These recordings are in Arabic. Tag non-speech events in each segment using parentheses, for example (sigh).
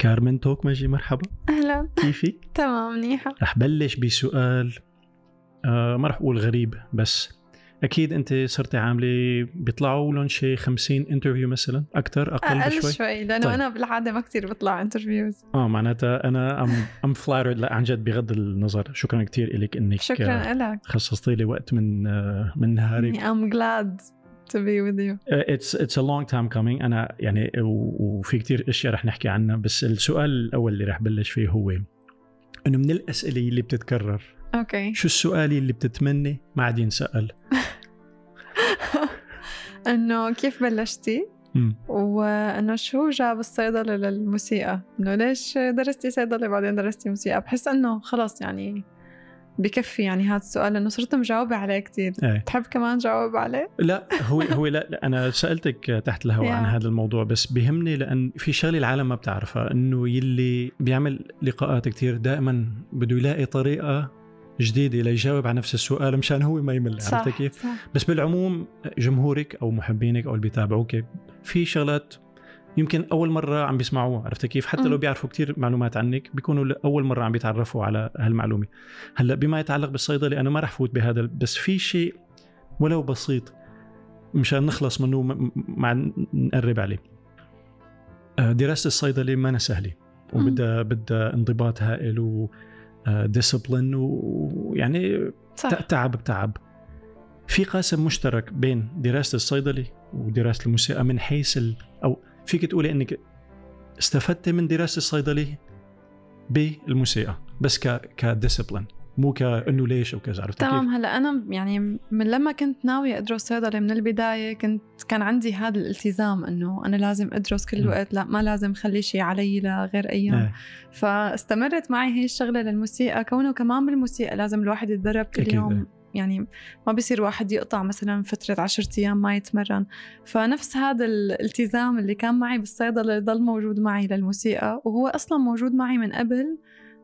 كارمن توكمه جي مرحبا. أهلا. كيفك؟ (laughs) تمام منيحة. رح بلش بسؤال آه ما رح أقول غريب بس أكيد أنت صرتي عاملة بيطلعوا لهم شي 50 interview مثلا؟ أكثر أقل أقل بشوي؟ شوي لأنه طيب. أنا بالعادة ما كثير بطلع interviews آه معناتها أنا I'm I'm flattered لا عن جد بغض النظر. شكرا كثير لك إنك آه، شكرا لك خصصتي لي وقت من آه من نهارك. I'm glad. To be with you. it's it's a long time coming أنا يعني وفي كتير أشياء رح نحكي عنها بس السؤال الأول اللي رح بلش فيه هو إنه من الأسئلة اللي بتتكرر okay شو السؤال اللي بتتمنى؟ ما عاد ينسأل. (laughs) إنه كيف بلشتي. وإنه شو جاب الصيدلة للموسيقى؟ إنه ليش درستي صيدلة بعدين درستي موسيقى؟ بحس إنه خلص يعني بكفي يعني هذا السؤال لأنه صرت مجاوبة عليه كثير إيه تحب كمان جاوب عليه؟ لا هو هو لا, لا أنا سألتك تحت الهواء عن. هذا الموضوع بس بيهمني لأن في شغلة العالم ما بتعرفها إنه يلي بيعمل لقاءات كتير دائما بده يلاقي طريقة جديدة ليجاوب على نفس السؤال مشان هو ما يمل عرفت كيف؟ صح بس بالعموم جمهورك أو محبينك أو اللي بيتابعوك في شغلات يمكن أول مرة عم بيسمعوها عرفت كيف؟ حتى لو. بيعرفوا كتير معلومات عنك بيكونوا أول مرة عم بيتعرفوا على هالمعلومة. هلأ بما يتعلق بالصيدلة أنا ما رح فوت بهذا بس في شيء ولو بسيط مشان نخلص منه مع نقرب عليه. آه، دراسة الصيدلة ما سهلة وبدها بدها انضباط هائل و discipline ويعني صح. ت- تعب بتعب. في قاسم مشترك بين دراسة الصيدلة ودراسة الموسيقى من حيث ال... أو فيك تقولي أنك استفدت من دراسة الصيدلة بالموسيقى بس ك كديسبلين مو كأنه ليش أو كذا عرفت تمام؟ هلأ أنا يعني من لما كنت ناوية أدرس صيدله من البداية كنت كان عندي هذا الالتزام إنه أنا لازم أدرس كل. الوقت لا ما لازم خلي شيء علي لغير أيام إيه، فاستمرت معي هي الشغلة للموسيقى كونه كمان بالموسيقى لازم الواحد يتدرب كل يوم إيه. يعني ما بيصير واحد يقطع مثلا فترة عشرة أيام ما يتمرن. فنفس هذا الالتزام اللي كان معي بالصيدلة ضل موجود معي للموسيقى وهو أصلا موجود معي من قبل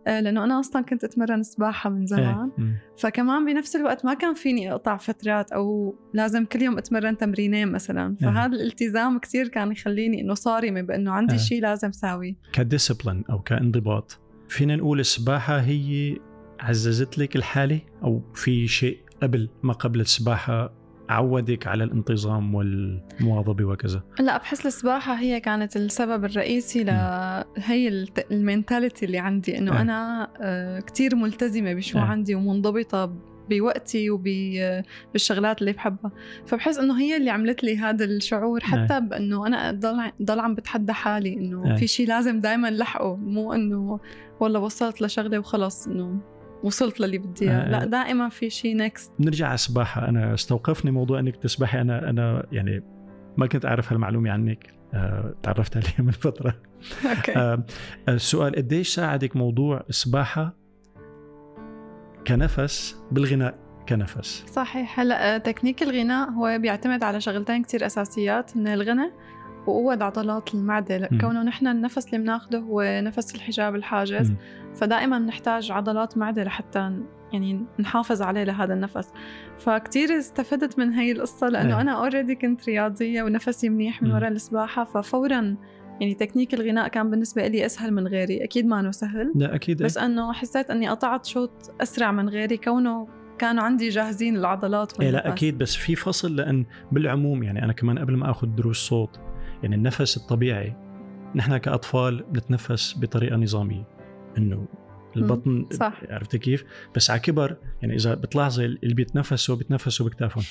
آه، لأنه أنا أصلا كنت أتمرن سباحة من زمان. إيه، مم. فكمان بنفس الوقت ما كان فيني أقطع فترات أو لازم كل يوم أتمرن تمرينين مثلا. فهذا الالتزام كثير كان يخليني إنه صارمة بأنه عندي آه. شيء لازم ساوي ك discipline أو كانضباط. فينا نقول السباحة هي عززت لك الحالة أو في شيء قبل ما قبل السباحة عودك على الانتظام والمواظبة وكذا لا بحس السباحة هي كانت السبب الرئيسي لهي ال mentality اللي عندي إنه آه. أنا آه، كثير ملتزمة بشو آه. عندي ومنضبطة بوقتي وبالشغلات اللي بحبها فبحس إنه هي اللي عملت لي هذا الشعور حتى بانه أنا ضل ضل عم بتحدى حالي إنه آه. في شيء لازم دائما لحقه مو إنه والله وصلت لشغلة وخلص إنه وصلت للي بدي إياه. آه. لا دائما في شيء next نرجع على السباحة أنا استوقفني موضوع أنك تسبحي. أنا أنا يعني ما كنت أعرف هالمعلومة عنك. آه، تعرفت عليها (laughs) من فترة. okay. آه، السؤال قديش ساعدك موضوع السباحة كنفس بالغناء؟ كنفس. صحيح. هلأ تكنيك الغناء هو بيعتمد على شغلتين كتير أساسيات. من الغنى وقوة عضلات المعدة. كونه نحن النفس اللي بناخده هو نفس الحجاب الحاجز. فدائما نحتاج عضلات معدة لحتى يعني نحافظ عليه لهذا النفس فكتير استفدت من هي القصة لأنه إيه. أنا already كنت رياضية ونفسي منيح من. وراء السباحة ففورا يعني تكنيك الغناء كان بالنسبة لي أسهل من غيري أكيد ما أنه سهل لا أكيد بس إنه حسيت إني قطعت شوط أسرع من غيري كونه كانوا عندي جاهزين العضلات إيه لا. أكيد بس في فصل لأن بالعموم يعني أنا كمان قبل ما آخذ دروس صوت يعني النفس الطبيعي. نحن كأطفال بنتنفس بطريقة نظامية. إنه البطن صح. عرفت كيف؟ بس على كبر يعني إذا بتلاحظي اللي بيتنفسوا بيتنفسوا بكتافهم.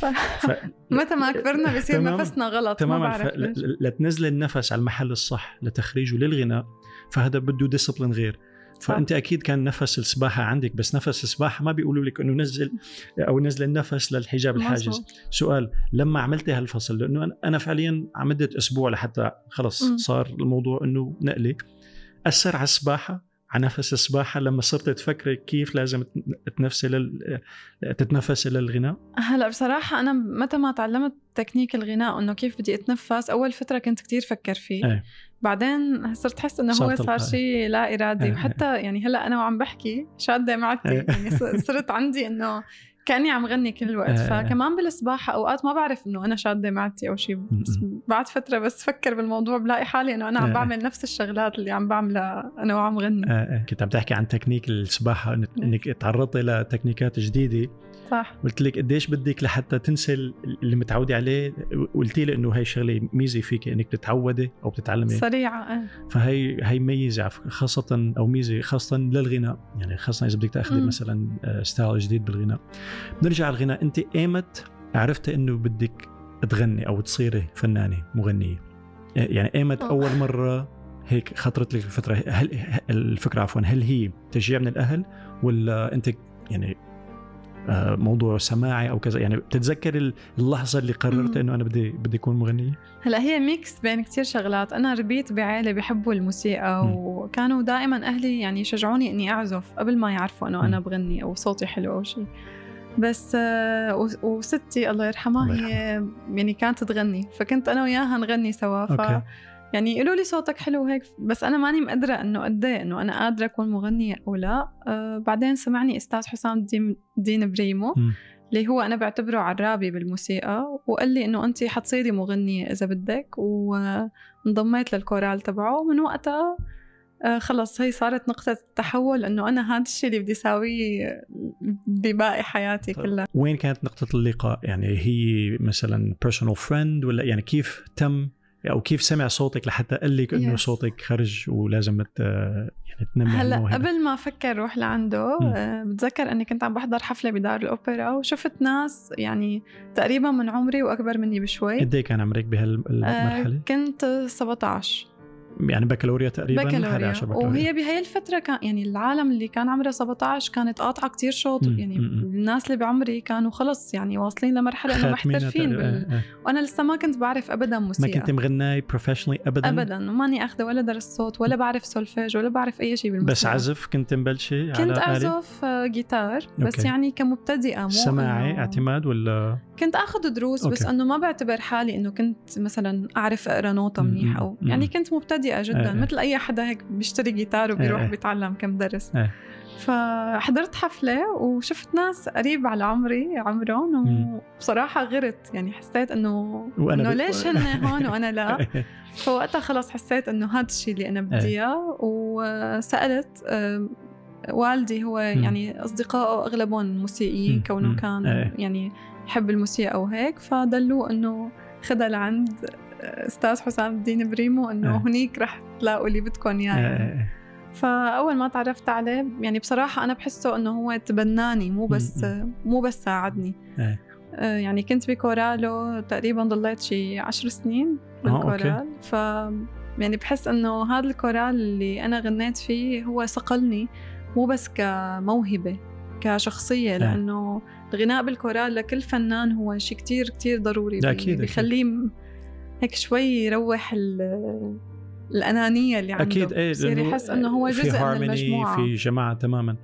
صح. ف... (laughs) متى ما كبرنا بصير تمام. نفسنا غلط تماما. ما ف... لتنزل النفس على المحل الصح لتخريجه للغناء فهذا بده discipline غير. فأنت أكيد كان نفس السباحة عندك بس نفس السباحة ما بيقولوا لك إنه نزل أو نزل النفس للحجاب الحاجز. سؤال لما عملتي هالفصل لأنه أنا- أنا فعليا عمدت أسبوع لحتى خلص. صار الموضوع إنه نقلي أثر على السباحة على نفس السباحة لما صرت تفكري كيف لازم تنفسي لل... تتنفسي للغناء هلأ بصراحة أنا متى ما تعلمت تكنيك الغناء إنه كيف بدي أتنفس أول فترة كنت كتير فكر فيه إيه. بعدين صرت إنه صار هو صار. شيء لا إرادي إيه. (laughs) وحتى يعني هلأ أنا وعم بحكي شادة معدتي إيه. (laughs) يعني صرت عندي إنه كأني عم غني كل الوقت (laughs) آه. فكمان بالسباحه أوقات ما بعرف إنه أنا شادة معدتي أو شيء بعد فترة بس فكر بالموضوع بلاقي حالي إنه أنا عم آه. بعمل نفس الشغلات اللي عم بعملها أنا وعم غني آه. كنت عم تحكي عن تكنيك السباحة إنك تعرضتي لتكنيكات جديدة صح. قلت لك قديش بدك لحتى تنسي اللي متعودة عليه. قلتي لي إنه هي شغلة ميزة فيك إنك بتتعودي أو بتتعلمي سريعة آه. فهي هي ميزة خاصة أو ميزة خاصة للغناء. يعني خاصة إذا بدك تأخذي. مثلا آه، style جديد بالغناء. بنرجع على الغناء. أنت ايمت عرفتي إنه بدك تغني أو تصيري فنانة مغنية. آه، يعني ايمت أوه. أول مرة هيك خطرت لك الفكرة. هل الفكرة عفوا هل هي تشجيع من الأهل ولا أنت يعني آه، موضوع سماعي أو كذا. يعني بتتذكر اللحظة اللي قررت. إنه أنا بدي بدي أكون مغنية؟ هلأ هي mix بين كتير شغلات. أنا ربيت بعائلة بيحبوا الموسيقى مم. وكانوا دائما أهلي يعني يشجعوني إني أعزف قبل ما يعرفوا إنه أنا. بغني أو صوتي حلو أو شيء بس آه، وستي الله يرحمها هي يعني كانت تغني. فكنت أنا وياها نغني سوا. ف يعني يقولوا لي صوتك حلو هيك بس أنا ماني مقدرة إنه قد إيه إنه أنا قادرة أكون مغنية أو لا أه بعدين سمعني أستاذ حسام الدين بريمو مم. اللي هو أنا بعتبره عرابي بالموسيقى وقال لي إنه انت حتصيري مغنية إذا بدك وانضميت للكورال تبعه ومن وقتها آه، خلص هي صارت نقطة التحول إنه أنا هذا الشيء اللي بدي اساويه بباقي حياتي طيب. كلها وين كانت نقطة اللقاء؟ يعني هي مثلا personal friend ولا يعني كيف تم أو كيف سمع صوتك لحتى قال لك إنه Yes. صوتك خرج ولازم ت يعني تنمي هلا؟ قبل ما أفكر روح لعنده مم. آه، بتذكر إني كنت عم بحضر حفلة بدار الأوبرا وشفت ناس يعني تقريبا من عمري وأكبر مني بشوي قد إيه كان عمرك آه، بهالمرحلة؟ كنت 17 يعني بكالوريا تقريبا؟ بكالوريا. 11 بكالوريا. وهي بهي الفترة كان يعني العالم اللي كان عمرها 17 كانت قاطعة كتير شوط. يعني مم،. الناس اللي بعمري كانوا خلص يعني واصلين لمرحلة إنه محترفين. بال... آه، آه. وأنا لسه ما كنت بعرف ابدا ما موسيقى. كنت مغناي بروفيشنالي ابدا؟ ابدا. وماني أخذة ولا درس صوت ولا بعرف سولفيج ولا بعرف أي شيء بالموسيقى. بس عزف؟ كنت مبلشة كنت؟ اعزف آه، جيتار بس أوكي. يعني كمبتدئة مو سماعي إنه- اعتماد ولا كنت آخذ دروس بس. إنه ما بعتبر حالي إنه كنت مثلا أعرف أقرأ نوتة مم، منيح أو. يعني كنت مبتدئة جدا إيه، إيه. مثل أي حدا هيك بيشتري جيتار وبيروح إيه، إيه. بيتعلم كم درس إيه. فحضرت حفلة وشفت ناس قريب على عمري عمرهم مم. وبصراحة غرت يعني حسيت إنه إنه ليش هن هون وأنا لا (laughs) فوقتها خلص حسيت إنه هذا الشيء اللي أنا بدي إيه. إياه وسألت آم، والدي هو. يعني أصدقائه أغلبهم موسيقيين. كونه. كان إيه. يعني يحب الموسيقى وهيك فدلوه إنه خدها لعند أستاذ حسام الدين بريمو إنه إيه. هنيك رح تلاقوا اللي بدكم اياه يعني. آه، فأول ما تعرفت عليه يعني بصراحة أنا بحسه إنه هو تبناني مو بس مو بس ساعدني إيه. آه، يعني كنت بكوراله تقريبا ضليت شي عشر سنين آه،. بالكورال ف يعني بحس إنه هذا الكورال اللي أنا غنيت فيه هو صقلني مو بس كموهبة كشخصية إيه. لأنه الغناء بالكورال لكل فنان هو شيء كتير كتير ضروري بي- أكيد، أكيد. بيخليه هيك شوي يروح ال- الأنانية اللي عنده بصير لأنه يحس إنه هو في جزء من المجموعة في جماعة تماما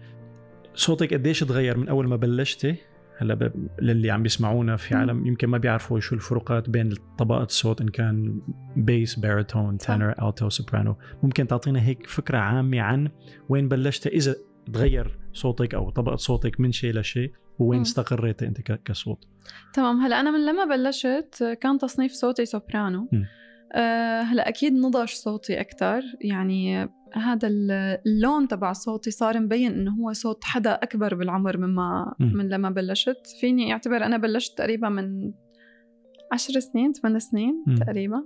صوتك قديش تغير من أول ما بلشتي هلأ ب... للي عم بيسمعونا في. عالم يمكن ما بيعرفوا شو الفروقات بين طبقات الصوت إن كان bass baritone. tenor alto سوبرانو ممكن تعطينا هيك فكرة عامة عن وين بلشتي إذا تغير صوتك أو طبقة صوتك من شيء لشيء وين مم. استقريتي أنت. كصوت تمام هلأ أنا من لما بلشت كان تصنيف صوتي سوبرانو م. أه هلأ أكيد نضج صوتي أكثر يعني هذا ال- اللون تبع صوتي صار مبين إنه هو صوت حدا أكبر بالعمر مما م. من لما بلشت فيني أعتبر أنا بلشت تقريبا من عشر سنين ثمان سنين م. تقريبا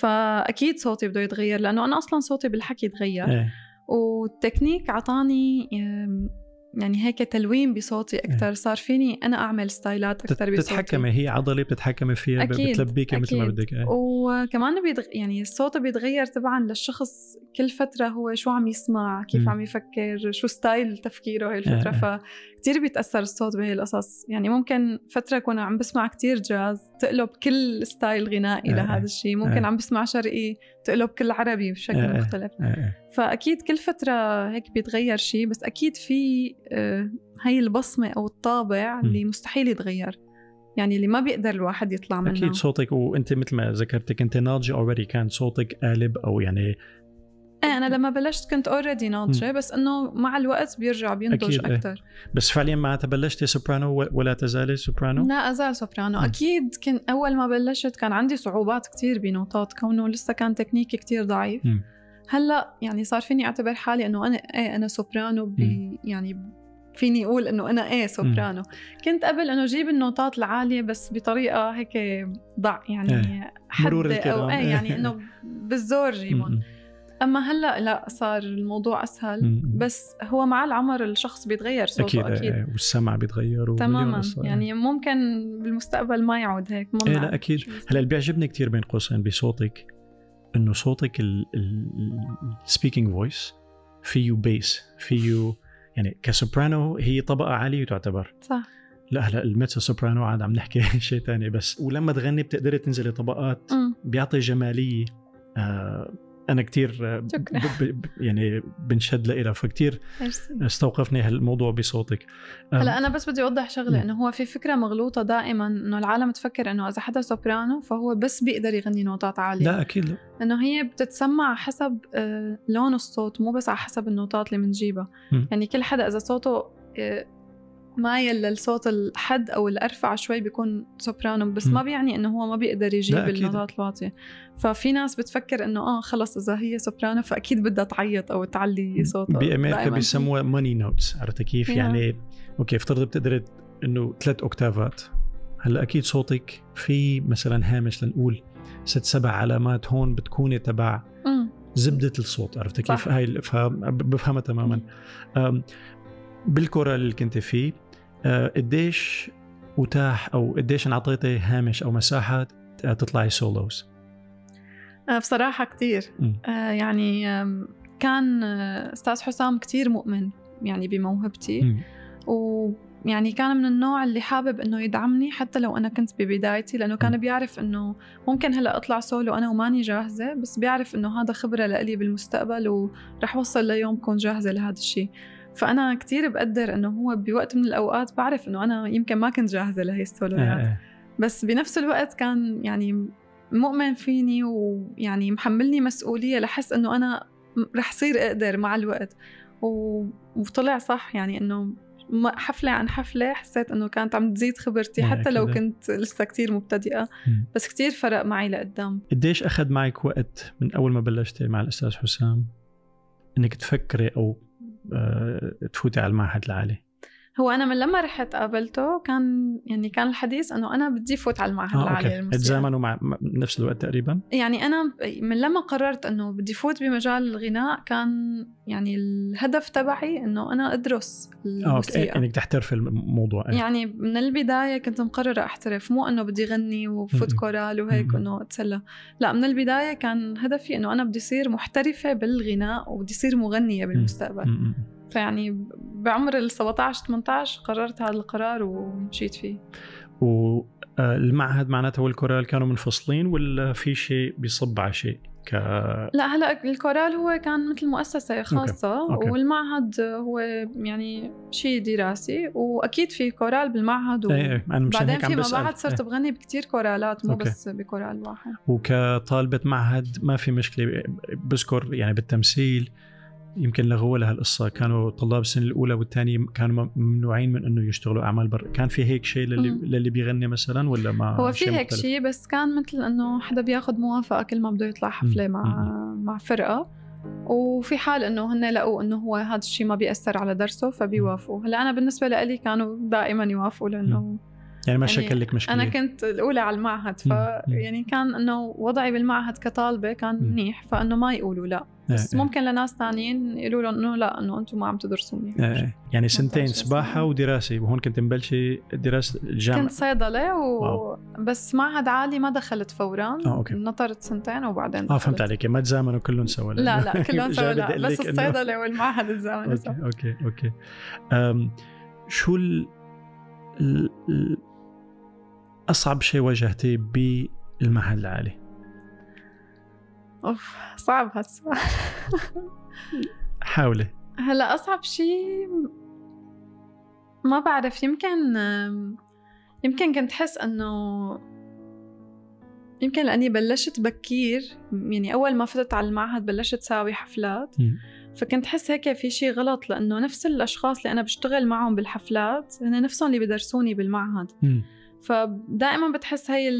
فأكيد صوتي بده يتغير لأنه أنا أصلا صوتي بالحكي تغير إيه والتكنيك عطاني يعني هيك تلوين بصوتي أكثر صار فيني أنا أعمل style ات أكثر بصوتي. بتتحكمي هي عضلة بتتحكمي فيها أكيد، بتلبيكي مثل ما. بدك إيه. وكمان بيدغ... يعني الصوت بيتغير طبعا للشخص كل فترة هو شو عم يسمع كيف مم. عم يفكر شو style تفكيره هاي آه، الفترة. آه. فكتير بيتأثر الصوت بهي القصص يعني ممكن فترة كون عم بسمع كتير جاز تقلب كل style غنائي آه، لهذا آه. الشيء ممكن آه. عم بسمع شرقي تقلب كل عربي بشكل آه، آه. مختلف إيه. فأكيد كل فترة هيك بيتغير شيء بس أكيد في آه، هاي البصمة أو الطابع. اللي مستحيل يتغير يعني اللي ما بيقدر الواحد يطلع منه أكيد صوتك وأنت مثل ما ذكرتك أنت ناضجة already كان صوتك قالب أو يعني إيه أنا لما بلشت كنت already ناضجة بس إنه مع الوقت بيرجع بينضج أكيد، إيه. أكثر بس فعليا معناتها بلشتي سوبرانو ولا تزالي سوبرانو؟ لا أزال سوبرانو مم. أكيد كنت أول ما بلشت كان عندي صعوبات كتير بنوتات كونه لسه كان تكنيكي كتير ضعيف. هلأ يعني صار فيني أعتبر حالي إنه أنا إيه أنا سوبرانو ب مم. يعني فيني أقول إنه أنا إيه سوبرانو كنت قبل إنه جيب النوتات العالية بس بطريقة هيك ضع يعني إيه. مرور الكرام. أو إيه يعني إنه بالزور جيبهم. أما هلأ لا صار الموضوع أسهل مم. بس هو مع العمر الشخص بيتغير صوته أكيد, أكيد. والسمع بيتغير تماما. يعني ممكن بالمستقبل ما يعود هيك إيه بنعرف لا أكيد. هلأ اللي بيعجبني كثير بين قوسين بصوتك إنه صوتك ال speaking voice فيه bass فيه يعني كسوبرانو هي طبقة عالية تعتبر صح لا هلأ ال mezzo soprano عاد عم نحكي (laughs) شيء تاني بس ولما تغني بتقدري تنزلي طبقات. بيعطي جمالية آه أنا كثير يعني بنشد لها فكتير ميرسي. استوقفني هالموضوع بصوتك هلأ أنا بس بدي أوضح شغلة. إنه هو في فكرة مغلوطة دائما إنه العالم تفكر إنه إذا حدا سوبرانو فهو بس بيقدر يغني نوتات عالية لا أكيد لا إنه هي بتتسمع حسب آه، لون الصوت مو بس على حسب النوتات اللي بنجيبها. يعني كل حدا إذا صوته آه، مايل للصوت الحاد أو الأرفع شوي بيكون سوبرانو بس. ما بيعني إنه هو ما بيقدر يجيب. النوتات الواطية ففي ناس بتفكر إنه آه خلص إذا هي سوبرانو فأكيد بدها تعيط أو تعلي صوتها بأمريكا. بيسموها money notes عرفت كيف؟ yeah. يعني أوكي افترض بتقدر إنه ثلاث أوكتافات هلأ أكيد صوتك في مثلا هامش لنقول ست سبع علامات هون بتكوني تبع. زبدة الصوت عرفت كيف؟ هاي بفهمها تماما بالكورال اللي كنت فيه قديش اتاح أو قديش انعطيتي هامش أو مساحه تطلعي سولوز آه، بصراحة. آه، يعني كان آه، أستاذ حسام كتير مؤمن يعني بموهبتي مم. ويعني كان من النوع اللي حابب إنه يدعمني حتى لو أنا كنت ببدايتي لأنه كان. بيعرف إنه ممكن هلأ أطلع سولو أنا وماني جاهزة بس بيعرف إنه هذا خبرة لإلي بالمستقبل ورح وصل ليوم بكون جاهزة لهذا الشيء فأنا كتير بقدر إنه هو بوقت من الأوقات بعرف إنه أنا يمكن ما كنت جاهزة لهي السولويات آه. بس بنفس الوقت كان يعني مؤمن فيني ويعني محملني مسؤولية لحس إنه أنا م- رح صير أقدر مع الوقت و... وطلع صح يعني إنه ما- حفلة عن حفلة حسيت إنه كانت عم تزيد خبرتي آه، حتى لو أكيد. كنت لسه كتير مبتدئة مم. بس كتير فرق معي لقدام قديش أخذ معك وقت من أول ما بلشتي مع الأستاذ حسام إنك تفكري أو تفوتي على المعهد العالي. هو أنا من لما رحت قابلته كان يعني كان الحديث إنه أنا بدي فوت على المعهد آه العالي للموسيقى تزامنوا مع نفس الوقت تقريبا يعني أنا من لما قررت إنه بدي فوت بمجال الغناء كان يعني الهدف تبعي إنه أنا أدرس آه أوكي الموسيقى انك تحترفي الموضوع إيه. يعني من البداية كنت مقررة أحترف مو إنه بدي غني وفوت. كورال وهيك م-م. إنه أتسلى لا من البداية كان هدفي إنه أنا بدي صير محترفة بالغناء وبدي صير مغنية بالمستقبل. فيعني بعمر ال 17 18 قررت هذا القرار ومشيت فيه والمعهد معناته والكورال كانوا منفصلين ولا في شيء بيصب على شيء ك لا هلأ الكورال هو كان مثل مؤسسة خاصة أوكي. والمعهد هو يعني شيء دراسي وأكيد في كورال بالمعهد و... إيه إيه، أنا مشان بعدين فيما بعد صرت إيه. بغني بكتير كورالات مو أوكي. بس بكورال واحد وكطالبة معهد ما في مشكلة بذكر يعني بالتمثيل يمكن لغوا لها القصة كانوا طلاب السنة الأولى والثانية كانوا ممنوعين من إنه يشتغلوا أعمال بر كان في هيك شيء للي. للي بيغني مثلا ولا ما هو في هيك؟ شيء بس كان مثل إنه حدا بياخذ موافقة كل ما بده يطلع حفلة. مع مع فرقة وفي حال إنه هن لقوا إنه هو هذا الشيء ما بيأثر على درسه فبيوافقوا هلأ أنا بالنسبة لي كانوا دائما يوافقوا لأنه يعني ما يعني شكل لك مشكلة أنا كنت الأولى على المعهد ف مم. مم. يعني كان إنه وضعي بالمعهد كطالبة كان. منيح فإنه ما يقولوا لا بس إيه. ممكن لناس ثانيين يقولوا لهم إنه لا إنه أنتم ما عم تدرسوا منيح إيه، يعني سنتين سنين. ودراسة وهون كنت مبلشة دراسة الجامعة كنت صيدلة و... wow. بس معهد عالي ما دخلت فورا آه، أوكي. نطرت سنتين وبعدين آه دخلت. فهمت عليك ما تزامنوا كلهم سوا لا لا (laughs) كلهم سوا لا بس الصيدلة والمعهد تزامنوا سوا أوكي أوكي أم شو. ال... ال... أصعب شيء واجهتيه بالمعهد العالي أوف صعب هالسؤال حاولي هلا أصعب شيء ما بعرف يمكن يمكن كنت حس إنه يمكن لأني بلشت بكير يعني أول ما فتت على المعهد بلشت ساوي حفلات. فكنت حس هيك في شيء غلط لأنه نفس الأشخاص اللي أنا بشتغل معهم بالحفلات هن نفسهم اللي بدرسوني بالمعهد مم. فدائما بتحس هي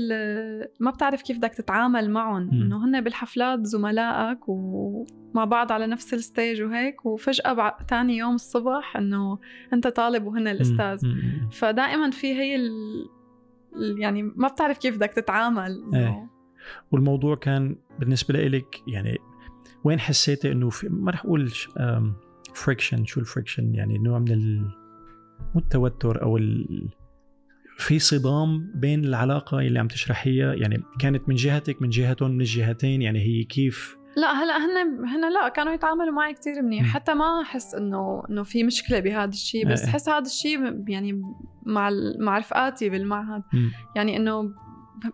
ما بتعرف كيف بدك تتعامل معهم. إنه هن بالحفلات زملائك ومع بعض على نفس الستيج وهيك وفجأة بع... تاني يوم الصبح إنه أنت طالب وهن الأستاذ. فدائما في هي ال... يعني ما بتعرف كيف بدك تتعامل إيه. والموضوع كان بالنسبة لك يعني وين حسيتي إنه في ما رح أقول friction شو ال friction يعني نوع من ال مو التوتر أو ال في صدام بين العلاقة اللي عم تشرحيها يعني كانت من جهتك من جهتهم من الجهتين يعني هي كيف لا هلا هن هن لا كانوا يتعاملوا معي كتير منيح. حتى ما أحس إنه إنه في مشكلة بهذا الشيء بس إيه. حس هذا الشيء يعني مع مع رفقاتي بالمعهد. يعني إنه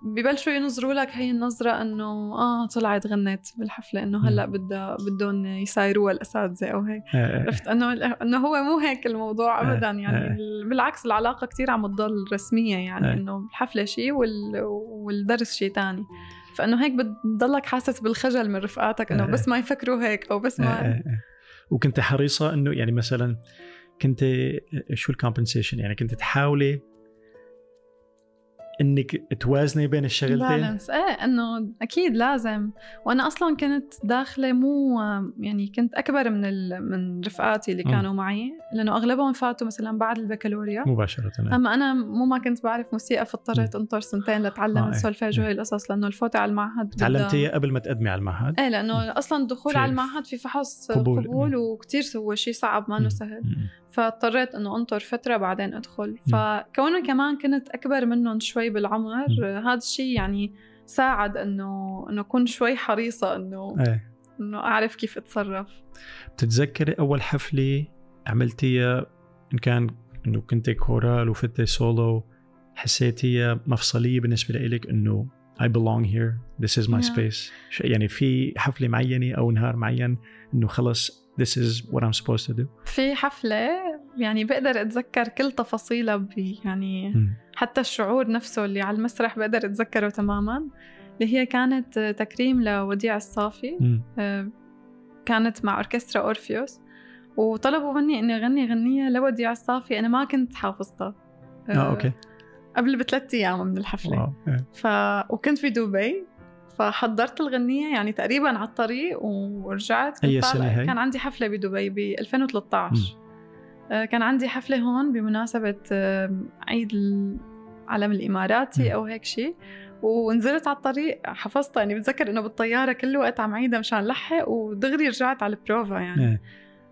ببلشوا ينظروا لك هي النظرة إنه آه طلعت غنت بالحفلة إنه هلأ بدها بدهم يسايروها الأساتذة أو هيك آه، آه، عرفت إنه إنه هو مو هيك الموضوع آه، ابدا يعني. ال- بالعكس العلاقة كتير عم تضل رسمية يعني. إنه الحفلة شيء وال... والدرس شيء تاني فإنه هيك بتضلك حاسس بالخجل من رفقاتك إنه. بس ما يفكروا هيك أو بس ما. وكنت حريصة إنه يعني مثلا كنت شو ال compensation يعني كنت تحاولي إنك توازني بين الشغلتين balance إيه إنه أكيد لازم وأنا أصلا كنت داخلة مو يعني كنت أكبر من ال... من رفقاتي اللي. كانوا معي لأنه أغلبهم فاتوا مثلا بعد البكالوريا مباشرة. أما أنا مو ما كنت بعرف موسيقى فاضطريت أنطر سنتين لأتعلم آه،. السولفيج. وهي القصص لأنه الفوتة على المعهد تعلمتيها قبل ما تقدمي على المعهد إيه لأنه أصلا الدخول على المعهد في فحص قبول. قبول, وكتير هو شيء صعب ما. إنه سهل مم. فاضطريت إنه أنطر فترة بعدين أدخل. فكونه كمان كنت أكبر منهم شوي بالعمر هذا الشيء يعني ساعد إنه إنه أكون شوي حريصة إنه إيه. إنه أعرف كيف أتصرف. بتتذكري أول حفلة عملتيها؟ إن كان إنه كنت كورال وفتي سولو حسيتيها مفصلية بالنسبة لإلك إنه I belong here this is my Yeah. space يعني في حفلة معينة أو نهار معين إنه خلص this is what I'm supposed to do. في حفلة يعني بقدر أتذكر كل تفاصيلها يعني. حتى الشعور نفسه اللي على المسرح بقدر أتذكره تماما اللي هي كانت آه، تكريم لوديع الصافي. آه، كانت مع أوركسترا أورفيوس. وطلبوا مني إني أغني غنية لوديع الصافي أنا ما كنت حافظتها. آه أوكي. قبل بثلاث أيام من الحفلة. wow إيه. ف... وكنت بدبي فحضرت الغنية يعني تقريبا على الطريق ورجعت كنت أي سنة هي؟ كان عندي حفلة بدبي ب 2013 آه، كان عندي حفلة هون بمناسبة عيد العلم الإماراتي مم. أو هيك شيء ونزلت على الطريق حفظتها يعني بتذكر إنه بالطيارة كل وقت عم عيدها مشان لحق ودغري رجعت على البروفا يعني إيه.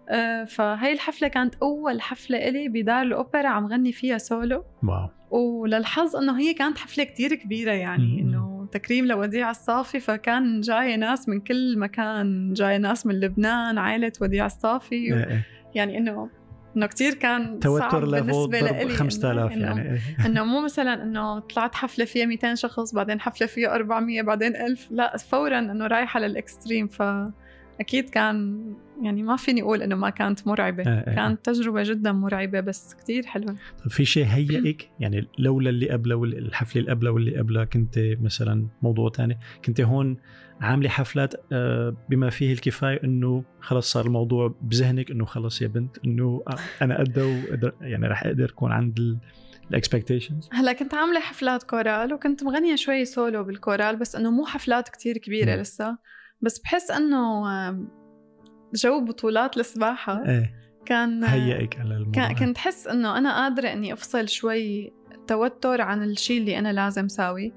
آه فهي الحفلة كانت أول حفلة إلي بدار الأوبرا عم غني فيها سولو wow وللحظ إنه هي كانت حفلة كتير كبيرة يعني مم. تكريم لوديع الصافي فكان جاي ناس من كل مكان جاي ناس من لبنان عائلة وديع الصافي إيه، إيه. يعني إنه إنه كتير كان توتر level ضرب لإلي 5000 إنه- يعني إيه. إنه مو مثلا إنه طلعت حفلة فيها 200 شخص بعدين حفلة فيها 400 بعدين 1000 لا فورا إنه رايحة لل extreme فاكيد كان يعني ما فيني أقول إنه ما كانت مرعبة. إيه، إيه. كانت تجربة جدا مرعبة بس كتير حلوة. طيب في شيء هيئك؟ (clears throat) يعني لولا اللي قبله والحفله اللي قبله واللي قبلها كنت مثلا موضوع تاني. كنت هون عاملة حفلات آه، بما فيه الكفاية إنه خلص صار الموضوع بذهنك إنه خلص يا بنت إنه آه، أنا قدها يعني رح أقدر اكون عند ال expectations هلأ كنت عاملة حفلات كورال وكنت مغنية شوي سولو بالكورال بس إنه مو حفلات كتير كبيرة مم. لسه. بس بحس إنه جو بطولات السباحة إيه كان هيئك على الموضوع كنت حس إنه أنا قادرة إني أفصل شوي توتر عن الشيء اللي أنا لازم ساوي.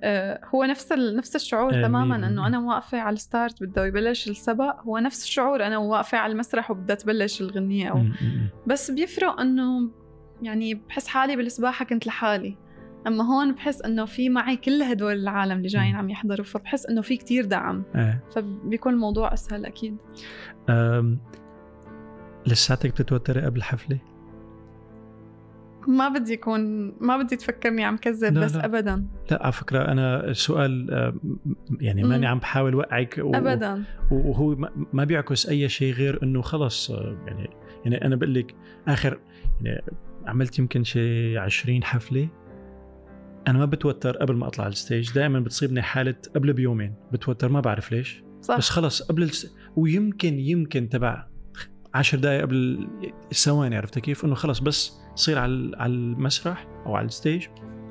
آه، هو نفس ال... نفس الشعور آه، تماما إنه. أنا واقفة على الستارت بده يبلش السبق هو نفس الشعور أنا واقفة على المسرح وبدها تبلش الغنية أو مم، بس بيفرق إنه يعني بحس حالي بالسباحة كنت لحالي أما هون بحس إنه في معي كل هدول العالم اللي جايين. عم يحضروا فبحس إنه في كتير دعم. إيه فبيكون الموضوع أسهل أكيد أم، لساتك بتتوتري قبل الحفله؟ ما بدي يكون ما بدي تفكرني عم كذب لا، بس لا. ابدا لا على فكرة أنا السؤال يعني. ماني عم بحاول وقعك و- ابدا وهو ما- بيعكس أي شيء غير إنه خلص آه، يعني يعني أنا بقول لك آخر يعني عملت يمكن شيء 20 حفلة أنا ما بتوتر قبل ما أطلع على ال stage دائما بتصيبني حالة قبل بيومين بتوتر ما بعرف ليش. صح. بس خلص قبل الس... ويمكن يمكن تبع عشر دقائق قبل ثواني عرفت كيف؟ إنه خلص بس تصير على على المسرح أو على ال stage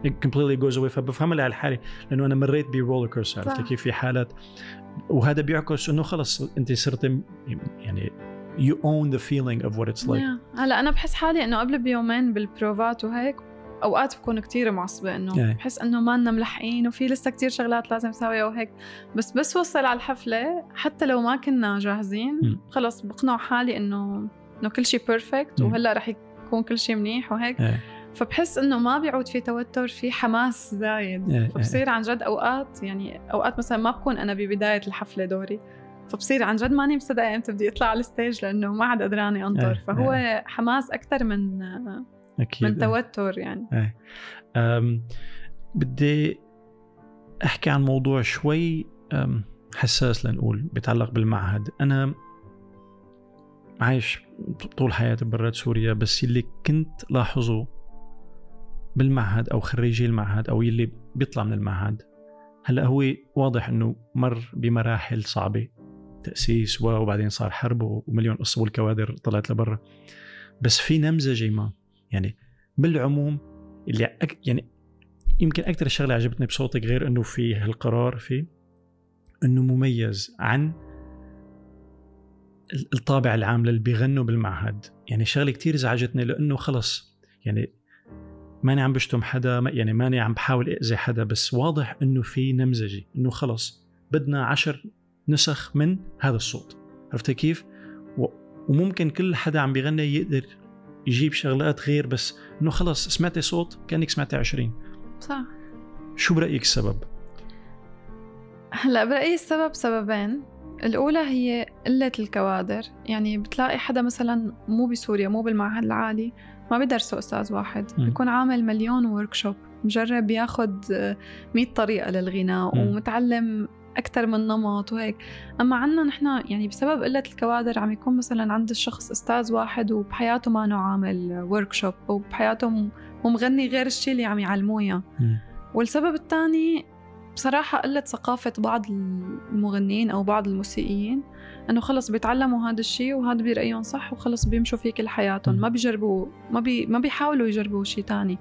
it completely goes away. فبفهم لي على حالي لأنه أنا مريت ب roller coaster عرفت. كيف؟ في حالات. وهذا بيعكس إنه خلص أنت صرت يعني you own the feeling of what it's like. Yeah. هلأ أنا بحس حالي إنه قبل بيومين بالبروفات وهيك أوقات بكون كتير معصبة إنه إيه. بحس إنه ما لنا ملحقين وفي لسه كتير شغلات لازم نسويها وهيك بس بس وصل على الحفلة حتى لو ما كنا جاهزين. خلص بقنع حالي إنه إنه كل شيء perfect. وهلأ رح يكون كل شيء منيح وهيك إيه. فبحس إنه ما بيعود في توتر في حماس زايد إيه. فبصير عن جد أوقات يعني أوقات مثلا ما بكون أنا ببداية الحفلة دوري فبصير عن جد ماني مصدقة إمتى بدي أطلع على الستيج لأنه ما عاد قدراني أنطر. فهو حماس أكثر من أكيد من توتر يعني. إيه أم بدي أحكي عن موضوع شوي أم، حساس لنقول بيتعلق بالمعهد. أنا عايش طول حياتي برات سوريا بس اللي كنت لاحظه بالمعهد أو خريجي المعهد أو اللي بيطلع من المعهد هلأ هو واضح إنه مر بمراحل صعبة. تأسيس و- وبعدين صار حرب ومليون قصة والكوادر طلعت لبرا. بس في نمذجة ما يعني بالعموم اللي أك يعني يمكن أكثر شغلة عجبتني بصوتك غير إنه في هالقرار فيه إنه مميز عن ال- الطابع العام للي بيغنوا بالمعهد. يعني شغلة كتير ازعجتني لإنه خلص يعني ماني عم بشتم حدا يعني ماني عم بحاول اذي حدا بس واضح إنه في نمذجة إنه خلص بدنا عشر نسخ من هذا الصوت. عرفت كيف؟ وممكن كل حدا عم بيغني يقدر يجيب شغلات غير بس إنه خلص سمعتي صوت كأنك سمعتي 20 صح. شو برأيك السبب؟ هلا برأيي السبب سببين. الأولى هي قلة الكوادر. يعني بتلاقي حدا مثلا مو بسوريا مو بالمعهد العالي ما بيدرسوا أستاذ واحد. مم. بيكون عامل مليون وركشوب مجرب ياخد آه، 100 طريقة للغناء مم. ومتعلم أكثر من نمط وهيك. أما عنا نحن يعني بسبب قلة الكوادر عم يكون مثلا عند الشخص أستاذ واحد وبحياته ما نوع عامل وركشوب وبحياته م- ومغني غير الشيء اللي عم يعلموه إياه والسبب الثاني بصراحة قلة ثقافة بعض المغنيين أو بعض الموسيقيين إنه خلص بيتعلموا هذا الشيء وهذا برأيهم صح وخلص بيمشوا فيه كل حياتهم. ما بيجربوا ما بي ما بيحاولوا يجربوا شيء تاني.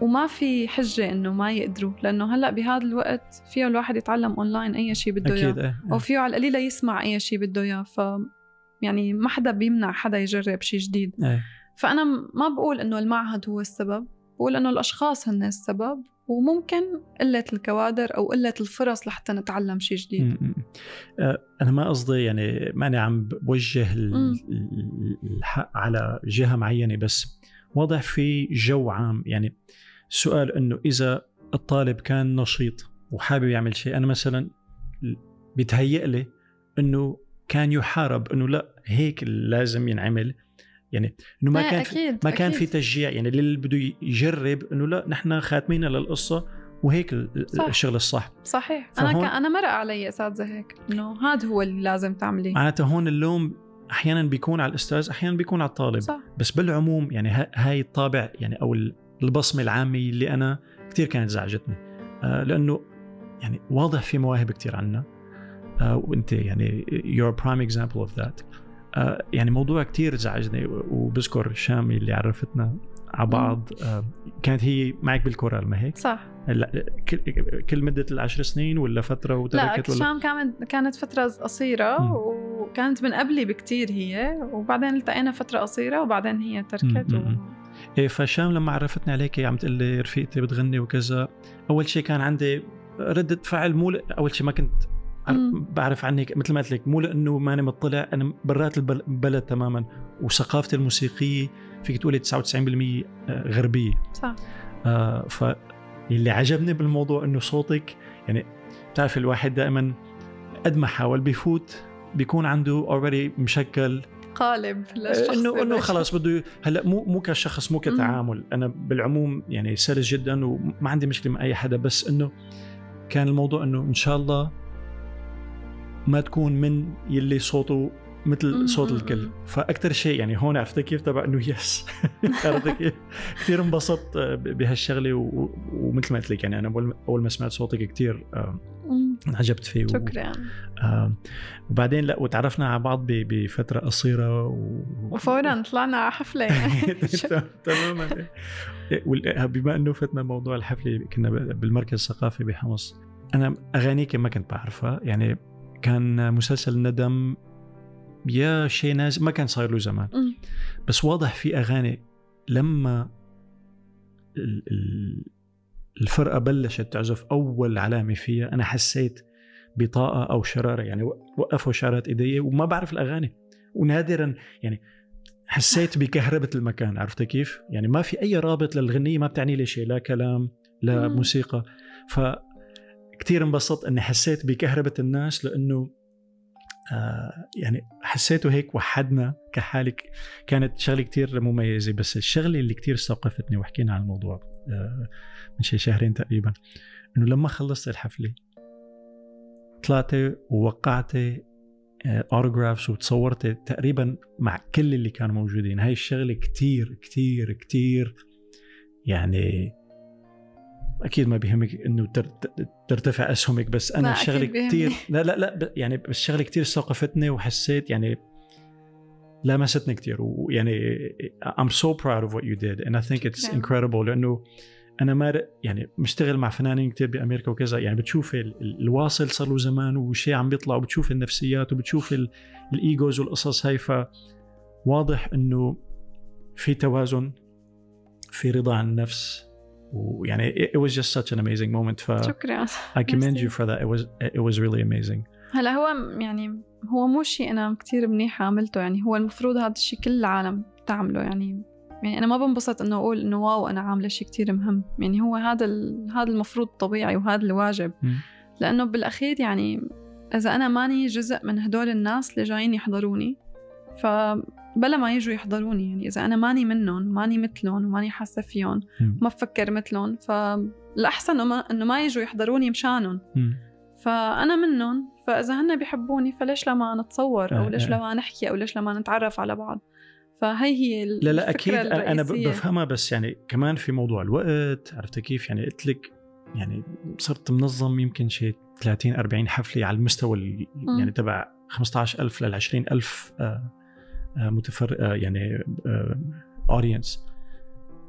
وما في حجة إنه ما يقدروا لأنه هلأ بهذا الوقت فيه الواحد يتعلم أونلاين أي شيء بده أكيد إياه إيه أو فيه على القليلة يسمع أي شيء بده إياه ف يعني ما حدا بيمنع حدا يجرب شيء جديد. إيه. فأنا ما بقول إنه المعهد هو السبب بقول إنه الأشخاص هن السبب وممكن قلة الكوادر أو قلة الفرص لحتى نتعلم شيء جديد. م- م. آه، أنا ما قصدي يعني ماني عم بوجه الحق على جهة معينة بس واضح في جو عام يعني السؤال إنه إذا الطالب كان نشيط وحابب يعمل شيء أنا مثلا بيتهيأ لي إنه كان يحارب إنه لا هيك لازم ينعمل. يعني إنه ما كان في أكيد ما كان أكيد. في تشجيع يعني للي بده يجرب إنه لا نحن خاتمين للقصة وهيك صح. الشغل الصح. صحيح. فهون- ك... أنا مرق علي أساتذة هيك إنه هذا هو اللي لازم تعمليه. معناته هون اللوم أحيانا بيكون على الأستاذ أحيانا بيكون على الطالب. صح. بس بالعموم يعني ها- هاي الطابع يعني أو البصمة العامة اللي أنا كثير كانت زعجتني. آه لأنه يعني واضح في مواهب كثير عنا. آه وأنت يعني prime example of that. آه يعني موضوع كثير زعجني وبذكر شامي اللي عرفتنا على بعض. آه كانت هي معك بالكورال ما هيك؟ صح. لا كل, مدة العشر سنين ولا فترة لا وتركت ولا؟ شام كانت كانت فترة قصيرة مم. وكانت من قبلي بكتير هي. وبعدين التقينا فترة قصيرة وبعدين هي تركت و... إيه فشام لما عرفتني عليك عم تقول لي رفيقتي بتغني وكذا. أول شيء كان عندي ردة فعل مو أول شيء ما كنت. بعرف عنك مثل ما قلت لك مو لأنه ماني مطلع أنا برات البل- البلد تماما. وثقافتي الموسيقية فيك تقولي 99% غربية. صح. آه ف اللي عجبني بالموضوع إنه صوتك يعني بتعرف الواحد دائما قد ما حاول بيفوت بيكون عنده already مشكل قالب للشخص إنه انه خلاص بده هلا مو مو كشخص مو كتعامل. أنا بالعموم يعني سلس جدا وما عندي مشكلة مع أي حدا بس إنه كان الموضوع إنه إن شاء الله ما تكون من يلي صوته مثل صوت الكل. فاكثر شيء يعني هون عرفت كيف؟ تبع إنه yes (laughs) عرفت كيف؟ كثير انبسطت بهالشغلة ومثل ما قلت لك يعني أنا أول ما سمعت صوتك كثير انعجبت فيه شكرا. وبعدين لا وتعرفنا على بعض بفترة قصيرة و... وفورا طلعنا على حفلة. (laughs) (laughs) تماما. بما إنه فتنا موضوع الحفلة كنا بالمركز الثقافي بحمص أنا أغانيك ما كنت بعرفها. يعني كان مسلسل ندم يا شيء نازل ما كان صاير له زمان بس واضح في أغاني لما الفرقة بلشت تعزف أول علامة فيها أنا حسيت بطاقة أو شرارة يعني وقفوا شعرات إيدي وما بعرف الأغاني ونادرا يعني حسيت (laughs) بكهربة المكان عرفت كيف؟ يعني ما في أي رابط للغنية ما بتعني لي شيء لا كلام لا مم. موسيقى ف كثير انبسطت إني حسيت بكهربة الناس لأنه آه يعني حسيته هيك وحدنا كحالك كانت شغلة كتير مميزة بس الشغلة اللي كتير استوقفتني وحكينا عن الموضوع آه من شي شهرين تقريبا إنه لما خلصت الحفلة طلعتي ووقعتي اوتوغرافز وتصورتي تقريبا مع كل اللي كانوا موجودين. هاي الشغلة كتير كتير كتير يعني أكيد ما بيهمك إنه ترتفع أسهمك بس أنا الشغله كثير (laughs) لا لا لا يعني بس الشغله كثير استوقفتني وحسيت يعني لمستني كثير ويعني I'm so proud of what you did and I think it's incredible لأنه أنا ما يعني مشتغل مع فنانين كثير بأمريكا وكذا يعني بتشوف الواصل صار له زمان وشيء عم بيطلع وبتشوف النفسيات وبتشوف الإيجوز والقصص هاي فواضح إنه في توازن في رضا عن النفس ويعني it was just such an amazing moment ف شكرا. I commend you for that. It was it was really amazing. هلا هو يعني هو مو شيء أنا كثير منيح عملته. يعني هو المفروض هذا الشيء كل العالم تعمله. يعني يعني أنا ما بنبسط إنه أقول إنه واو أنا عاملة شيء كثير مهم. يعني هو هذا هذا المفروض طبيعي وهذا الواجب. لأنه بالأخير يعني إذا أنا ماني جزء من هدول الناس اللي جايين يحضروني فبلا ما يجوا يحضروني يعني إذا أنا ماني منهم ماني مثلهم وماني حاسة فيهم ما بفكر مثلهم فالأحسن إنه ما يجوا يحضروني مشانهم. فأنا منهم فإذا هن بيحبوني فليش لما نتصور؟ أو ليش لما نحكي؟ أو ليش لما نتعرف على بعض؟ فهي هي لا لا أكيد الرئيسية. أنا بفهمها بس يعني كمان في موضوع الوقت عرفت كيف؟ يعني قلت لك يعني صرت منظم يمكن شيء 30 40 حفلة على المستوى يعني تبع 15000 لل 20000 آه، آه، متفر آه، يعني اودينس